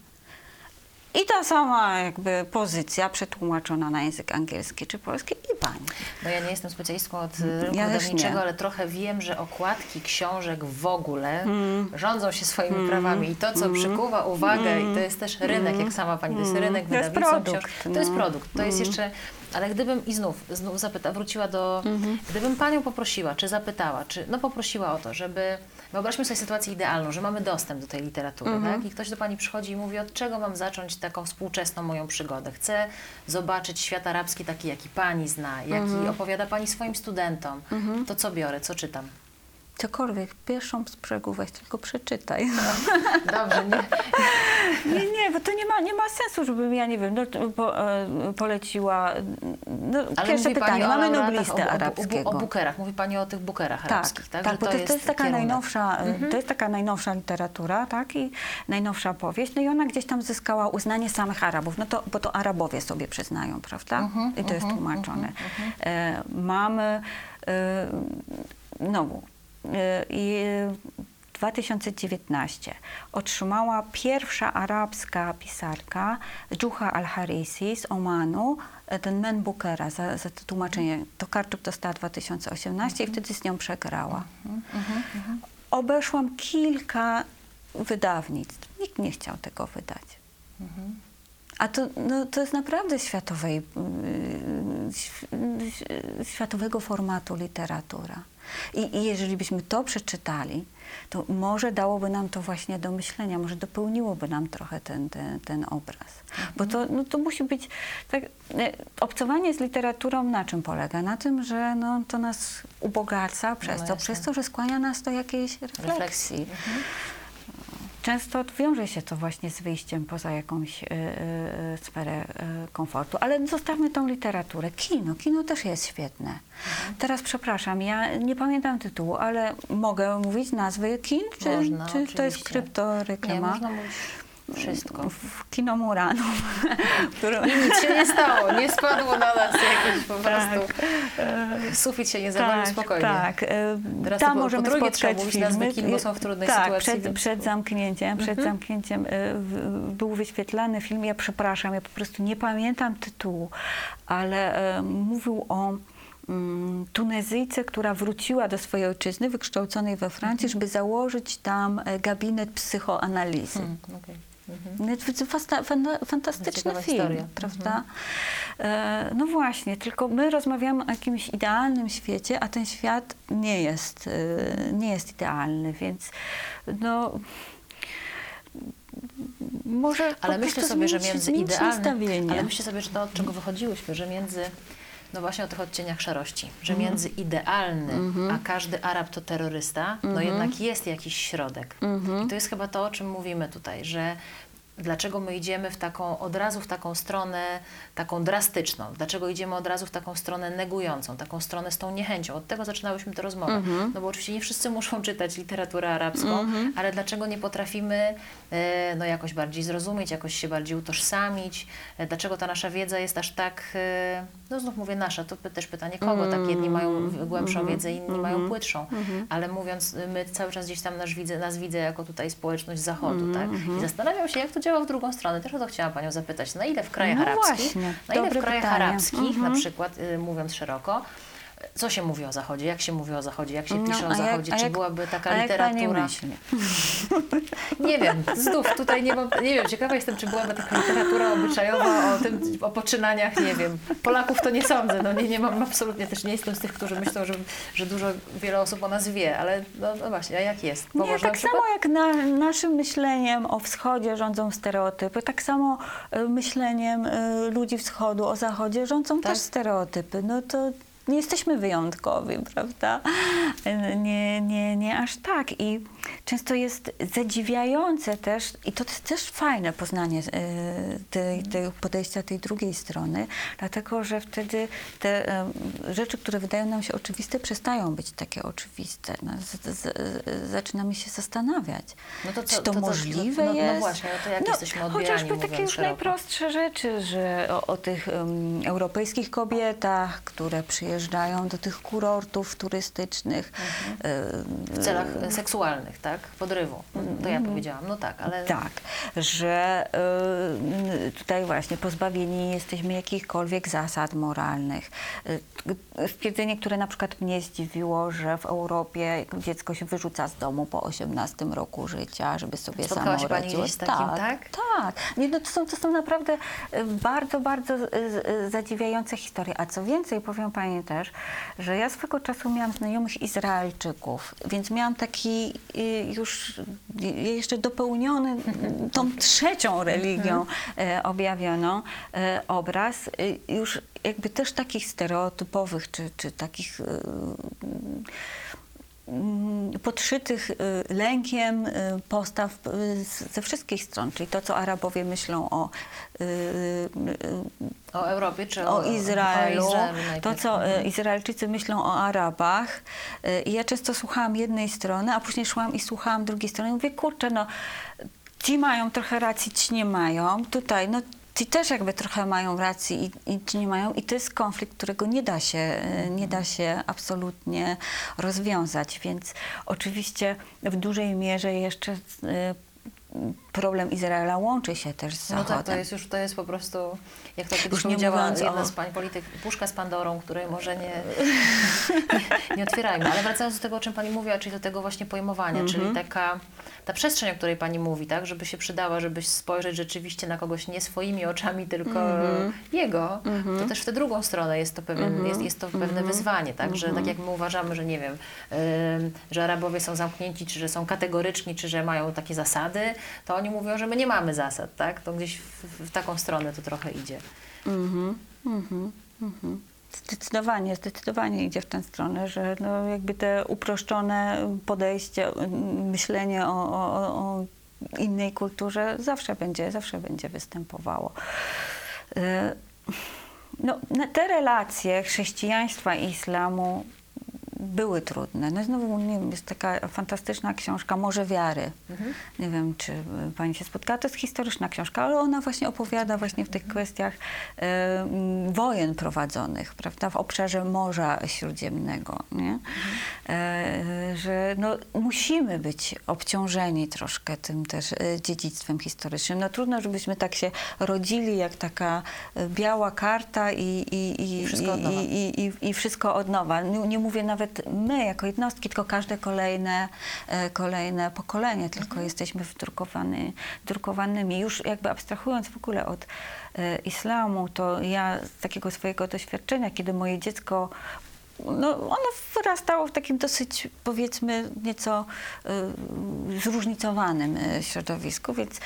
I ta sama jakby pozycja przetłumaczona na język angielski czy polski i pani. No ja nie jestem specjalistką od rynku Ja wydawniczego, ale trochę wiem, że okładki książek w ogóle Mm. rządzą się swoimi prawami i to, co przykuwa uwagę, i to jest też rynek, jak sama pani, to jest rynek Mm. To jest wydawnictwa. To jest no. produkt, to jest jeszcze... Ale gdybym, i znów, znów zapyta, wróciła do... Mhm. Gdybym panią poprosiła, czy zapytała, czy no poprosiła o to, żeby... Wyobraźmy sobie sytuację idealną, że mamy dostęp do tej literatury, Mhm. tak? I ktoś do pani przychodzi i mówi, od czego mam zacząć taką współczesną moją przygodę? Chcę zobaczyć świat arabski taki, jaki pani zna, jaki Mhm. opowiada pani swoim studentom. To co biorę, co czytam? Cokolwiek, pierwszą z brzegu weź, tylko przeczytaj. Dobrze, nie? Nie, nie, bo to nie ma, nie ma sensu, żebym ja nie wiem, no, to po, e, poleciła. No, Ale pierwsze pani pytanie, o mamy noblistę o, arabskiego. O, o bukerach, mówi pani o tych bukerach Tak, arabskich, tak? tak, Że bo to, to jest taka kierunek. najnowsza, e, Mhm. to jest taka najnowsza literatura, tak, i najnowsza powieść, no i ona gdzieś tam zyskała uznanie samych Arabów, no to, bo to Arabowie sobie przyznają, prawda? Mhm, I to jest tłumaczone. E, mamy, e, znowu, e, i 2019 otrzymała pierwsza arabska pisarka Dżuha al-Harisi z Omanu e, ten Men Bookera za, za to tłumaczenie. Tokarczuk dostała 2018 i wtedy z nią przegrała. Obeszłam kilka wydawnictw. Nikt nie chciał tego wydać. A to, no, to jest naprawdę światowej, yy, ś- światowego formatu literatura. I, I jeżeli byśmy to przeczytali, to może dałoby nam to właśnie do myślenia, może dopełniłoby nam trochę ten, ten, ten obraz. Bo to, no, to musi być... Tak, e, obcowanie z literaturą na czym polega? Na tym, że no, to nas ubogaca przez No to, jasne. przez to, że skłania nas do jakiejś refleksji. Refleksji. Mhm. Często wiąże się to właśnie z wyjściem poza jakąś y, y, sferę y, komfortu. Ale zostawmy tą literaturę. Kino. Kino też jest świetne. Teraz przepraszam, ja nie pamiętam tytułu, ale mogę mówić nazwy kin? Czy, Można, czy to jest kryptoreklama? Nie, można mówić wszystko. W Kino Murano. które- I nic się nie stało, nie spadło na nas jakieś po Tak. prostu. Sufit się nie zawalił spokojnie. Tak, e, Teraz tam po- możemy trzeba spotkać nazwy filmy. bo są w trudnej tak, sytuacji, Przed, więc- przed zamknięciem, przed Mhm. zamknięciem e, był wyświetlany film, ja przepraszam, ja po prostu nie pamiętam tytułu, ale e, mówił o mm, Tunezyjce, która wróciła do swojej ojczyzny, wykształconej we Francji, żeby założyć tam gabinet psychoanalizy. Mhm, okej. Mhm. Fasta- Fantastyczny film, historia. prawda? E, no właśnie, tylko my rozmawiamy o jakimś idealnym świecie, a ten świat nie jest, e, nie jest idealny, więc no... Może Ale myślę sobie, że między idealnym, ale myślę sobie, że to od czego wychodziłyśmy, że między, no właśnie o tych odcieniach szarości, że Mhm. między idealnym, a każdy Arab to terrorysta, no Mhm. jednak jest jakiś środek. I to jest chyba to, o czym mówimy tutaj, że dlaczego my idziemy w taką, od razu w taką stronę taką drastyczną, dlaczego idziemy od razu w taką stronę negującą, taką stronę z tą niechęcią. Od tego zaczynałyśmy tę rozmowę. Mhm. No bo oczywiście nie wszyscy muszą czytać literaturę arabską, ale dlaczego nie potrafimy e, no jakoś bardziej zrozumieć, jakoś się bardziej utożsamić, e, dlaczego ta nasza wiedza jest aż tak, e, no znów mówię nasza, to też pytanie kogo, tak jedni mają głębszą wiedzę, inni mają płytszą, ale mówiąc, y, my cały czas gdzieś tam nas widzę, nas widzę jako tutaj społeczność zachodu, tak? I zastanawiam się, jak to działa w drugą stronę. Też o to chciałam Panią zapytać, na ile w krajach No arabskich, właśnie, na ile w dobre krajach pytanie. arabskich, na Mhm. przykład, y, mówiąc szeroko, co się mówi o Zachodzie, jak się mówi o Zachodzie, jak się No, pisze o a jak- Zachodzie, a czy jak- byłaby taka a jak literatura? myśli? Nie wiem, znów tutaj nie mam, nie wiem, ciekawa jestem, czy byłaby taka literatura obyczajowa o tym, o poczynaniach, nie wiem. Polaków to nie sądzę, no nie, nie mam absolutnie, też nie jestem z tych, którzy myślą, że, że dużo, wiele osób o nas wie, ale no, no właśnie, a jak jest? Bo Nie, tak przykład... samo jak na, naszym myśleniem o wschodzie rządzą stereotypy, tak samo e, myśleniem e, ludzi wschodu o zachodzie rządzą Tak. też stereotypy. No to nie jesteśmy wyjątkowi, prawda? Nie, nie, nie aż tak. I często jest zadziwiające też, i to jest też fajne poznanie e, tej, tej podejścia tej drugiej strony, dlatego że wtedy te e, rzeczy, które wydają nam się oczywiste, przestają być takie oczywiste. No, z, z, zaczynamy się zastanawiać, No to co- czy to, to możliwe no- no jest. właśnie, no to jak jesteśmy odbierani, Chociażby takie już szeroko? najprostsze rzeczy, że o, o tych em, europejskich kobietach, które przyjeżdżają do tych kurortów turystycznych. W celach e, seksualnych, tak? Podrywu. To ja powiedziałam. No tak, ale... Tak, że y, tutaj właśnie pozbawieni jesteśmy jakichkolwiek zasad moralnych. Y, Stwierdzenie, które na przykład mnie zdziwiło, że w Europie dziecko się wyrzuca z domu po 18 roku życia, żeby sobie Spotkała samo się pani gdzieś z takim, tak? tak? Tak. Nie, no to, są, to są naprawdę y, bardzo, bardzo zadziwiające historie. A co więcej, powiem pani też, że ja swego czasu miałam znajomych Izraelczyków, więc miałam taki już jeszcze dopełniony tą trzecią religią e, objawioną e, obraz, y, już jakby też takich stereotypowych, czy, czy takich podszytych y, lękiem y, postaw y, ze wszystkich stron, czyli to, co Arabowie myślą o, O Europie czy o, o Izraelu, O Izraelu to, co y, Izraelczycy myślą o Arabach. I ja często słuchałam jednej strony, a później szłam i słuchałam drugiej strony. Mówię, kurczę, no ci mają trochę racji, ci nie mają. Tutaj, no ci też jakby trochę mają racji i, i ci nie mają. I to jest konflikt, którego nie da się, nie da się absolutnie rozwiązać. Więc oczywiście w dużej mierze jeszcze y, problem Izraela łączy się też z No Zachodem. tak, to jest już, to jest po prostu, jak to kiedyś powiedziała jedna o- z pań polityk, puszka z Pandorą, której może nie, nie, nie otwierajmy. Ale wracając do tego, o czym Pani mówiła, czyli do tego właśnie pojmowania, Mhm. czyli taka, ta przestrzeń, o której Pani mówi, tak, żeby się przydała, żeby spojrzeć rzeczywiście na kogoś nie swoimi oczami, tylko Mhm. jego, to też w tę drugą stronę jest to, pewien, jest, jest to pewne Mhm. wyzwanie, tak, że tak jak my uważamy, że nie wiem, ym, że Arabowie są zamknięci, czy że są kategoryczni, czy że mają takie zasady, to oni mówią, że my nie mamy zasad, tak? To gdzieś w, w taką stronę to trochę idzie. Mhm, mhm, mhm. Zdecydowanie, zdecydowanie idzie w tę stronę, że no jakby te uproszczone podejście, myślenie o, o, o- innej kulturze zawsze będzie, zawsze będzie występowało. Y, No, te relacje chrześcijaństwa i islamu były trudne. No znowu wiem, jest taka fantastyczna książka Morze Wiary. Nie wiem, czy y, pani się spotkała. To jest historyczna książka, ale ona właśnie opowiada właśnie w tych kwestiach e, m, wojen prowadzonych, prawda, w obszarze Morza Śródziemnego, nie? E, że no, musimy być obciążeni troszkę tym też e, dziedzictwem historycznym. No trudno, żebyśmy tak się rodzili jak taka e, biała karta i, i, i, I wszystko od nowa. i, i, i wszystko od nowa. Nie, nie mówię nawet my jako jednostki, tylko każde kolejne, e, kolejne pokolenie, tylko Mhm. jesteśmy wdrukowany, drukowanymi. Już jakby abstrahując w ogóle od e, islamu, to ja z takiego swojego doświadczenia, kiedy moje dziecko no, ono wyrastało w takim dosyć, powiedzmy, nieco y, zróżnicowanym środowisku, więc y,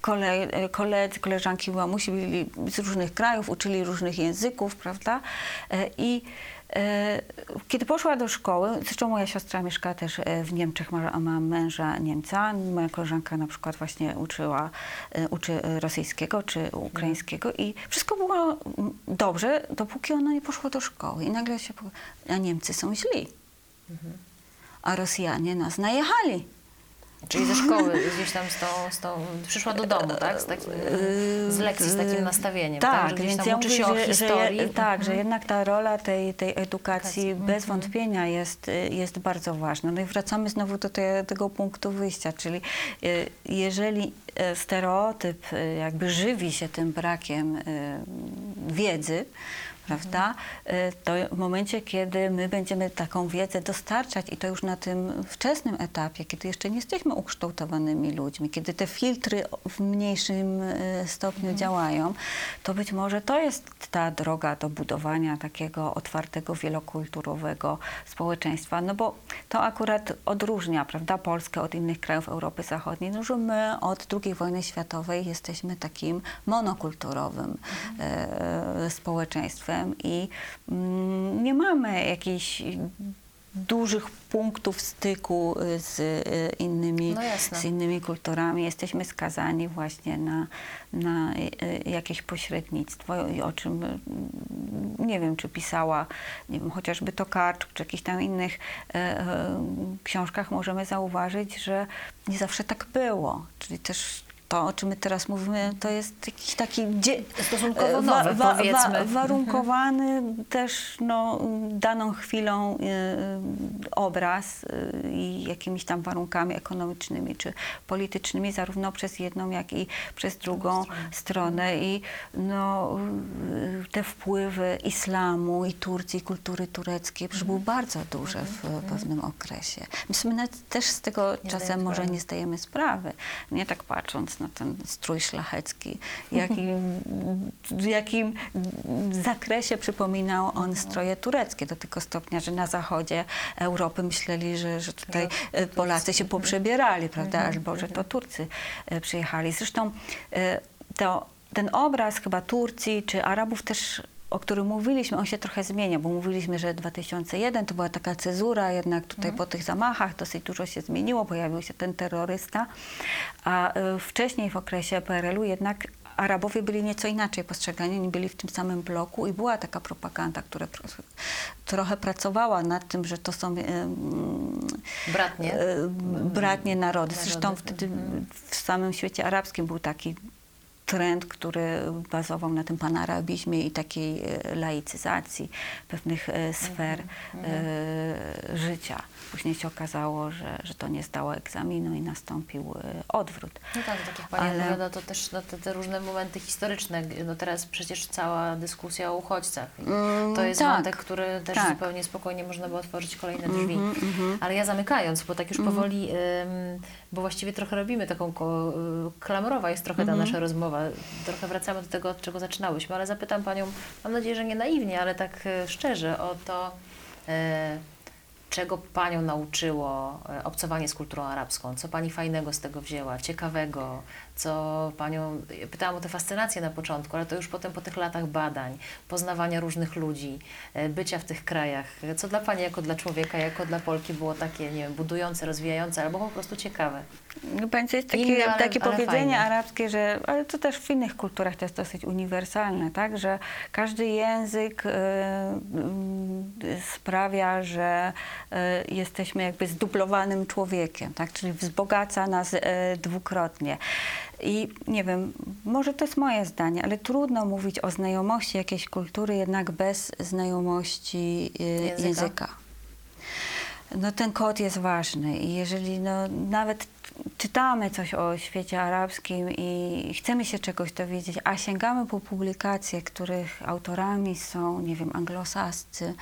kole, koledzy, koleżanki mamusi byli z różnych krajów, uczyli różnych języków, prawda? I y, kiedy poszła do szkoły, zresztą moja siostra mieszka też y, w Niemczech, ma, ma męża Niemca, moja koleżanka na przykład właśnie uczyła, y, uczy rosyjskiego czy ukraińskiego i wszystko było dobrze, dopóki ona nie poszła do szkoły. I nagle się, a Niemcy są źli, a Rosjanie nas najechali. Czyli ze szkoły gdzieś tam z tą, z tą przyszła do domu, tak? Z, takim, z lekcji, z takim nastawieniem, tak? Tak, więc tam ja uczy mówię, się o że, że, historii. je- tak, że Mhm. jednak ta rola tej, tej edukacji bez wątpienia jest, jest bardzo ważna. No i wracamy znowu do te, tego punktu wyjścia, czyli y, jeżeli y, stereotyp y, jakby żywi się tym brakiem y, wiedzy, prawda? Y, To w momencie, kiedy my będziemy taką wiedzę dostarczać i to już na tym wczesnym etapie, kiedy jeszcze nie jesteśmy ukształtowanymi ludźmi, kiedy te filtry w mniejszym y, stopniu działają, to być może to jest ta droga do budowania takiego otwartego, wielokulturowego społeczeństwa, no bo to akurat odróżnia, prawda, Polskę od innych krajów Europy Zachodniej, no, że my od II wojny światowej jesteśmy takim monokulturowym e, społeczeństwem i mm, nie mamy jakiejś dużych punktów styku y, z y, innymi, No z innymi kulturami. Jesteśmy skazani właśnie na, na y, jakieś pośrednictwo, o czym y, nie wiem, czy pisała, nie wiem, chociażby Tokarczuk, czy jakichś tam innych książkach możemy zauważyć, że nie zawsze tak było. Czyli też to, o czym my teraz mówimy, to jest jakiś taki dzie- Stosunkowo e, nowy, powiedzmy. warunkowany też no, daną chwilą y, y, obraz y, i jakimiś tam warunkami ekonomicznymi czy politycznymi, zarówno przez jedną, jak i przez drugą stronę. I no, y, te wpływy islamu i Turcji, kultury tureckiej przecież były bardzo duże w pewnym okresie. My sobie nawet też z tego Nie czasem może nie zdajemy sprawy. Nie tak patrząc na ten strój szlachecki, jakim, w jakim zakresie przypominał on stroje tureckie, do tego stopnia, że na zachodzie Europy myśleli, że, że tutaj e, Polacy się poprzebierali, prawda, albo że to Turcy e, przyjechali. Zresztą e, to, ten obraz chyba Turcji czy Arabów też o którym mówiliśmy, on się trochę zmienia, bo mówiliśmy, że 2001 to była taka cezura, jednak tutaj po tych zamachach dosyć dużo się zmieniło, pojawił się ten terrorysta, a y, wcześniej w okresie PRL-u jednak Arabowie byli nieco inaczej postrzegani, oni byli w tym samym bloku i była taka propaganda, która trochę pracowała nad tym, że to są y, mm, Bratnie. e, bratnie narody. Narody. Zresztą wtedy w samym świecie arabskim był taki trend, który bazował na tym panarabizmie i takiej e, laicyzacji pewnych e, sfer e, życia. Później się okazało, że, że to nie zdało egzaminu i nastąpił odwrót. No tak, tak jak Pani Ale- opowiada, to też no, te, te różne momenty historyczne. No teraz przecież cała dyskusja o uchodźcach. Mm, to jest tak. wątek, który też Tak. zupełnie spokojnie można by otworzyć kolejne drzwi. mhm. Ale ja zamykając, bo tak już powoli, ym, bo właściwie trochę robimy taką, y, klamrowa jest trochę ta Mhm. nasza rozmowa. Trochę wracamy do tego, od czego zaczynałyśmy, ale zapytam Panią, mam nadzieję, że nie naiwnie, ale tak y, szczerze o to, y, czego Panią nauczyło e, obcowanie z kulturą arabską? Co Pani fajnego z tego wzięła, ciekawego? Co Panią, pytałam o tę fascynację na początku, ale to już potem po tych latach badań, poznawania różnych ludzi, e, bycia w tych krajach. Co dla Pani jako dla człowieka, jako dla Polki było takie, nie wiem, budujące, rozwijające albo po prostu ciekawe? No, to jest takie, Inne, ale- takie ale powiedzenie fajne. arabskie, że, ale to też w innych kulturach to jest dosyć uniwersalne, tak? że każdy język y, y, sprawia, że y, jesteśmy jakby zdublowanym człowiekiem, tak? czyli wzbogaca nas y, dwukrotnie. I nie wiem, może to jest moje zdanie, ale trudno mówić o znajomości jakiejś kultury jednak bez znajomości y, Języka. języka. No ten kod jest ważny i jeżeli no, nawet czytamy coś o świecie arabskim i chcemy się czegoś dowiedzieć, a sięgamy po publikacje, których autorami są, nie wiem, anglosascy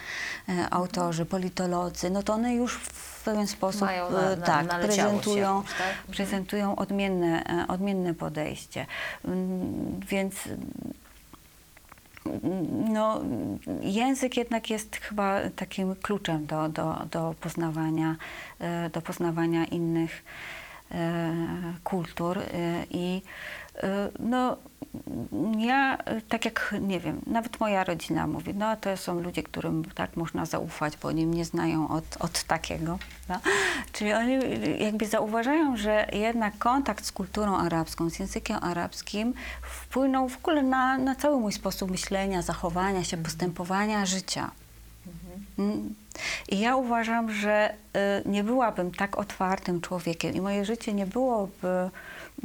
e, autorzy, politolodzy, no to one już w pewien sposób Mają na- e, na- tak, prezentują, tak? Mhm. prezentują odmienne, e, odmienne podejście. Mm, Więc no, język jednak jest chyba takim kluczem do, do, do, poznawania, e, do poznawania innych e, kultur e, i no, ja, tak jak, nie wiem, nawet moja rodzina mówi, no to są ludzie, którym tak można zaufać, bo oni mnie znają od, od takiego. No? Czyli oni jakby zauważają, że jednak kontakt z kulturą arabską, z językiem arabskim wpłynął w ogóle na, na cały mój sposób myślenia, zachowania się, postępowania, życia. Mm. I ja uważam, że y, nie byłabym tak otwartym człowiekiem i moje życie nie byłoby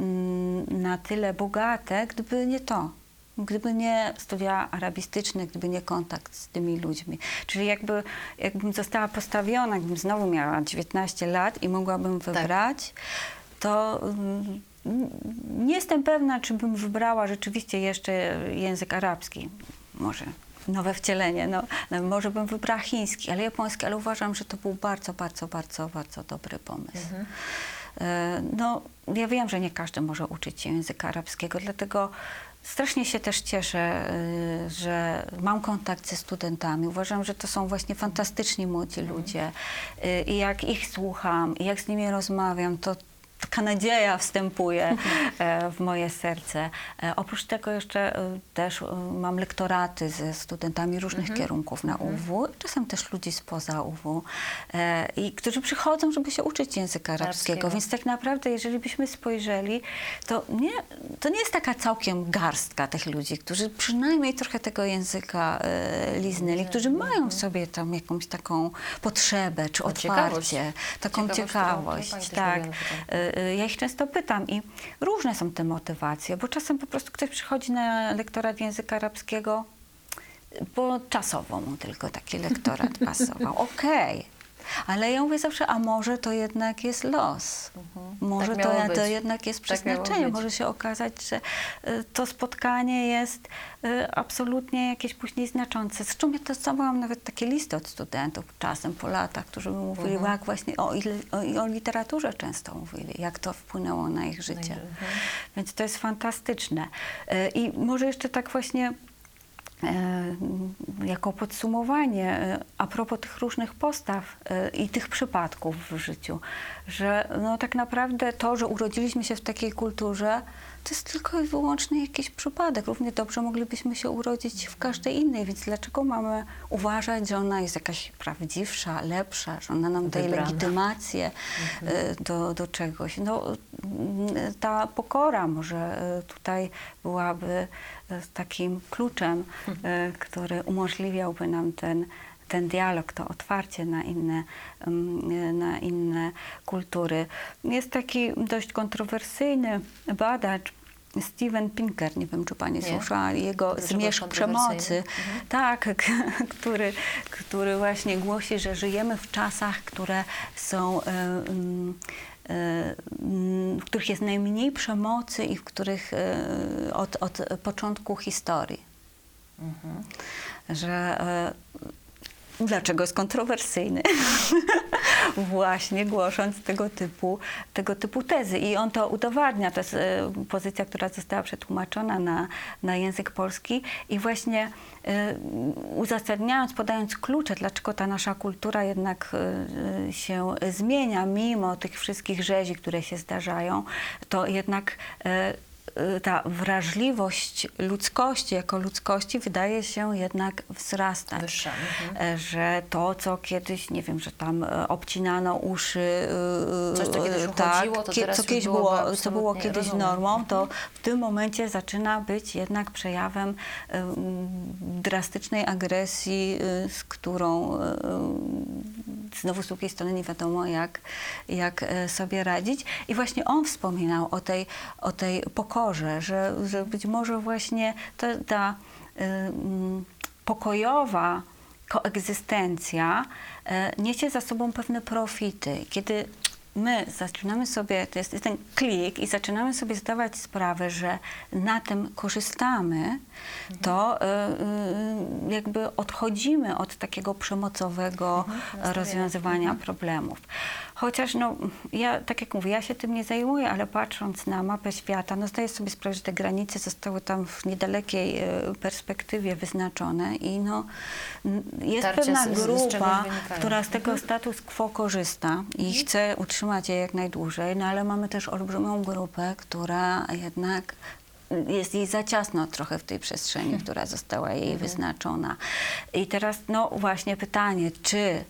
mm, na tyle bogate, gdyby nie to. Gdyby nie studia arabistyczne, gdyby nie kontakt z tymi ludźmi. Czyli jakby, jakbym została postawiona, jakbym znowu miała 19 lat i mogłabym wybrać, to mm, nie jestem pewna, czy bym wybrała rzeczywiście jeszcze język arabski. Może nowe wcielenie, no, no, może bym wybrała chiński, ale japoński, ale uważam, że to był bardzo, bardzo, bardzo, bardzo dobry pomysł. E, No, ja wiem, że nie każdy może uczyć się języka arabskiego, dlatego strasznie się też cieszę, y, że mam kontakt ze studentami. Uważam, że to są właśnie fantastyczni młodzi ludzie. Y, I jak ich słucham, i jak z nimi rozmawiam, to taka nadzieja wstępuje e, w moje serce. E, oprócz tego jeszcze e, też mam lektoraty ze studentami różnych kierunków na UW, czasem też ludzi spoza UW, i którzy przychodzą, żeby się uczyć języka arabskiego. Arabskiego. Więc tak naprawdę, jeżeli byśmy spojrzeli, to nie, to nie jest taka całkiem garstka tych ludzi, którzy przynajmniej trochę tego języka liznęli, którzy mają w sobie tam jakąś taką potrzebę czy No, ciekawość. otwarcie, taką Ciekawość, ciekawość. też tak. E, Ja ich często pytam i różne są te motywacje, bo czasem po prostu ktoś przychodzi na lektorat języka arabskiego, bo czasowo mu tylko taki lektorat pasował. Okej. Ale ja mówię zawsze, a może to jednak jest los. Może Tak miało to, być. to jednak jest Tak przeznaczenie. być. może się okazać, że y, to spotkanie jest y, absolutnie jakieś później znaczące. Zresztą ja to samo mam nawet takie listy od studentów czasem po latach, którzy mi mówili, Mhm. jak właśnie o, o, o literaturze często mówili, jak to wpłynęło na ich życie. mhm. Więc to jest fantastyczne. Y, I może jeszcze tak właśnie jako podsumowanie e, a propos tych różnych postaw e, i tych przypadków w życiu, że no tak naprawdę to, że urodziliśmy się w takiej kulturze, to jest tylko i wyłącznie jakiś przypadek. Równie dobrze moglibyśmy się urodzić w każdej innej, więc dlaczego mamy uważać, że ona jest jakaś prawdziwsza, lepsza, że ona nam daje Wybrana. legitymację e, do, do czegoś? No, ta pokora może e, tutaj byłaby takim kluczem, e, który umożliwiałby nam ten, ten dialog, to otwarcie na inne, mm, na inne kultury. Jest taki dość kontrowersyjny badacz, Steven Pinker, nie wiem, czy Pani Nie. słyszała, jego Zmierzch przemocy. Tak, k- który, który właśnie głosi, że żyjemy w czasach, które są, e, w których jest najmniej przemocy i w których e, od, od początku historii. Że e, dlaczego jest kontrowersyjny? Właśnie głosząc tego typu, tego typu tezy. I on to udowadnia. To jest e, pozycja, która została przetłumaczona na, na język polski i właśnie e, uzasadniając, podając klucze, dlaczego ta nasza kultura jednak e, się zmienia, mimo tych wszystkich rzezi, które się zdarzają, to jednak ta wrażliwość ludzkości jako ludzkości wydaje się jednak wzrastać. Wyższa, mhm. E, Że to, co kiedyś, nie wiem, że tam e, obcinano uszy, e, Coś, co kiedyś to kie- teraz co kiedyś było, co było kiedyś rozumiem. normą, to w tym momencie zaczyna być jednak przejawem e, m, drastycznej agresji, z którą znowu z drugiej strony nie wiadomo, jak, jak e, sobie radzić. I właśnie on wspominał o tej, o tej pokorze, że, że być może właśnie ta, ta y, mm, pokojowa koegzystencja e, niesie za sobą pewne profity. Kiedy my zaczynamy sobie, to jest ten klik i zaczynamy sobie zdawać sprawę, że na tym korzystamy, to e, y, jakby odchodzimy od takiego przemocowego rozwiązywania problemów. Chociaż no, ja, tak jak mówię, ja się tym nie zajmuję, ale patrząc na mapę świata, no zdaję sobie sprawę, że te granice zostały tam w niedalekiej e, perspektywie wyznaczone i no, jest Tarcia pewna z- z- z grupa, wynikają. która z tego status quo korzysta i chce utrzymać je jak najdłużej, no ale mamy też olbrzymią grupę, która jednak jest jej za ciasno trochę w tej przestrzeni, która została jej wyznaczona. I teraz no właśnie pytanie, czy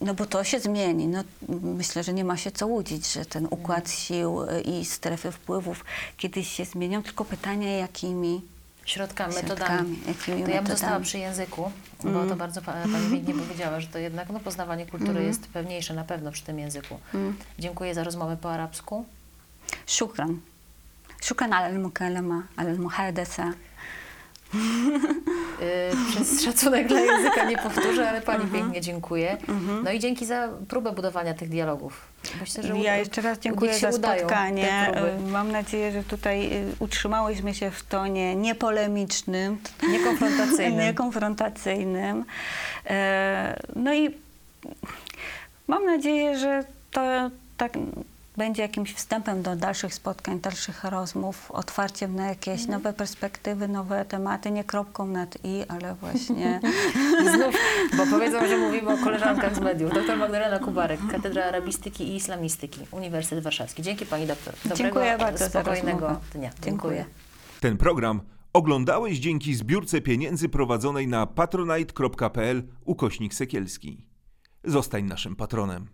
no bo to się zmieni. No, myślę, że nie ma się co łudzić, że ten układ sił y, i strefy wpływów kiedyś się zmienią, tylko pytanie jakimi Środkami, metodami. Środkami, jakimi To ja bym metodami? została przy języku, bo to bardzo pa- Pani pięknie powiedziała, że to jednak no, poznawanie kultury jest pewniejsze na pewno przy tym języku. Dziękuję za rozmowę po arabsku. شكرا شكرا على المكالمة على المحادثة Yy, przez szacunek dla języka nie powtórzę, ale Pani pięknie dziękuję. No i dzięki za próbę budowania tych dialogów. Myślę, że Ja jeszcze raz dziękuję za spotkanie. Y, Mam nadzieję, że tutaj y, utrzymałyśmy się w tonie niepolemicznym, Niekonfrontacyjnym. niekonfrontacyjnym. No i mam nadzieję, że to tak będzie jakimś wstępem do dalszych spotkań, dalszych rozmów, otwarciem na jakieś nowe perspektywy, nowe tematy, nie kropką nad i, ale właśnie Znów, bo powiedzą, że mówimy o koleżankach z mediów. Doktor Magdalena Kubarek, Katedra Arabistyki i Islamistyki, Uniwersytet Warszawski. Dzięki Pani doktor. Dobrego, Dziękuję bardzo spokojnego dnia. Dziękuję. Ten program oglądałeś dzięki zbiórce pieniędzy prowadzonej na patronite.pl ukośnik sekielski. Zostań naszym patronem.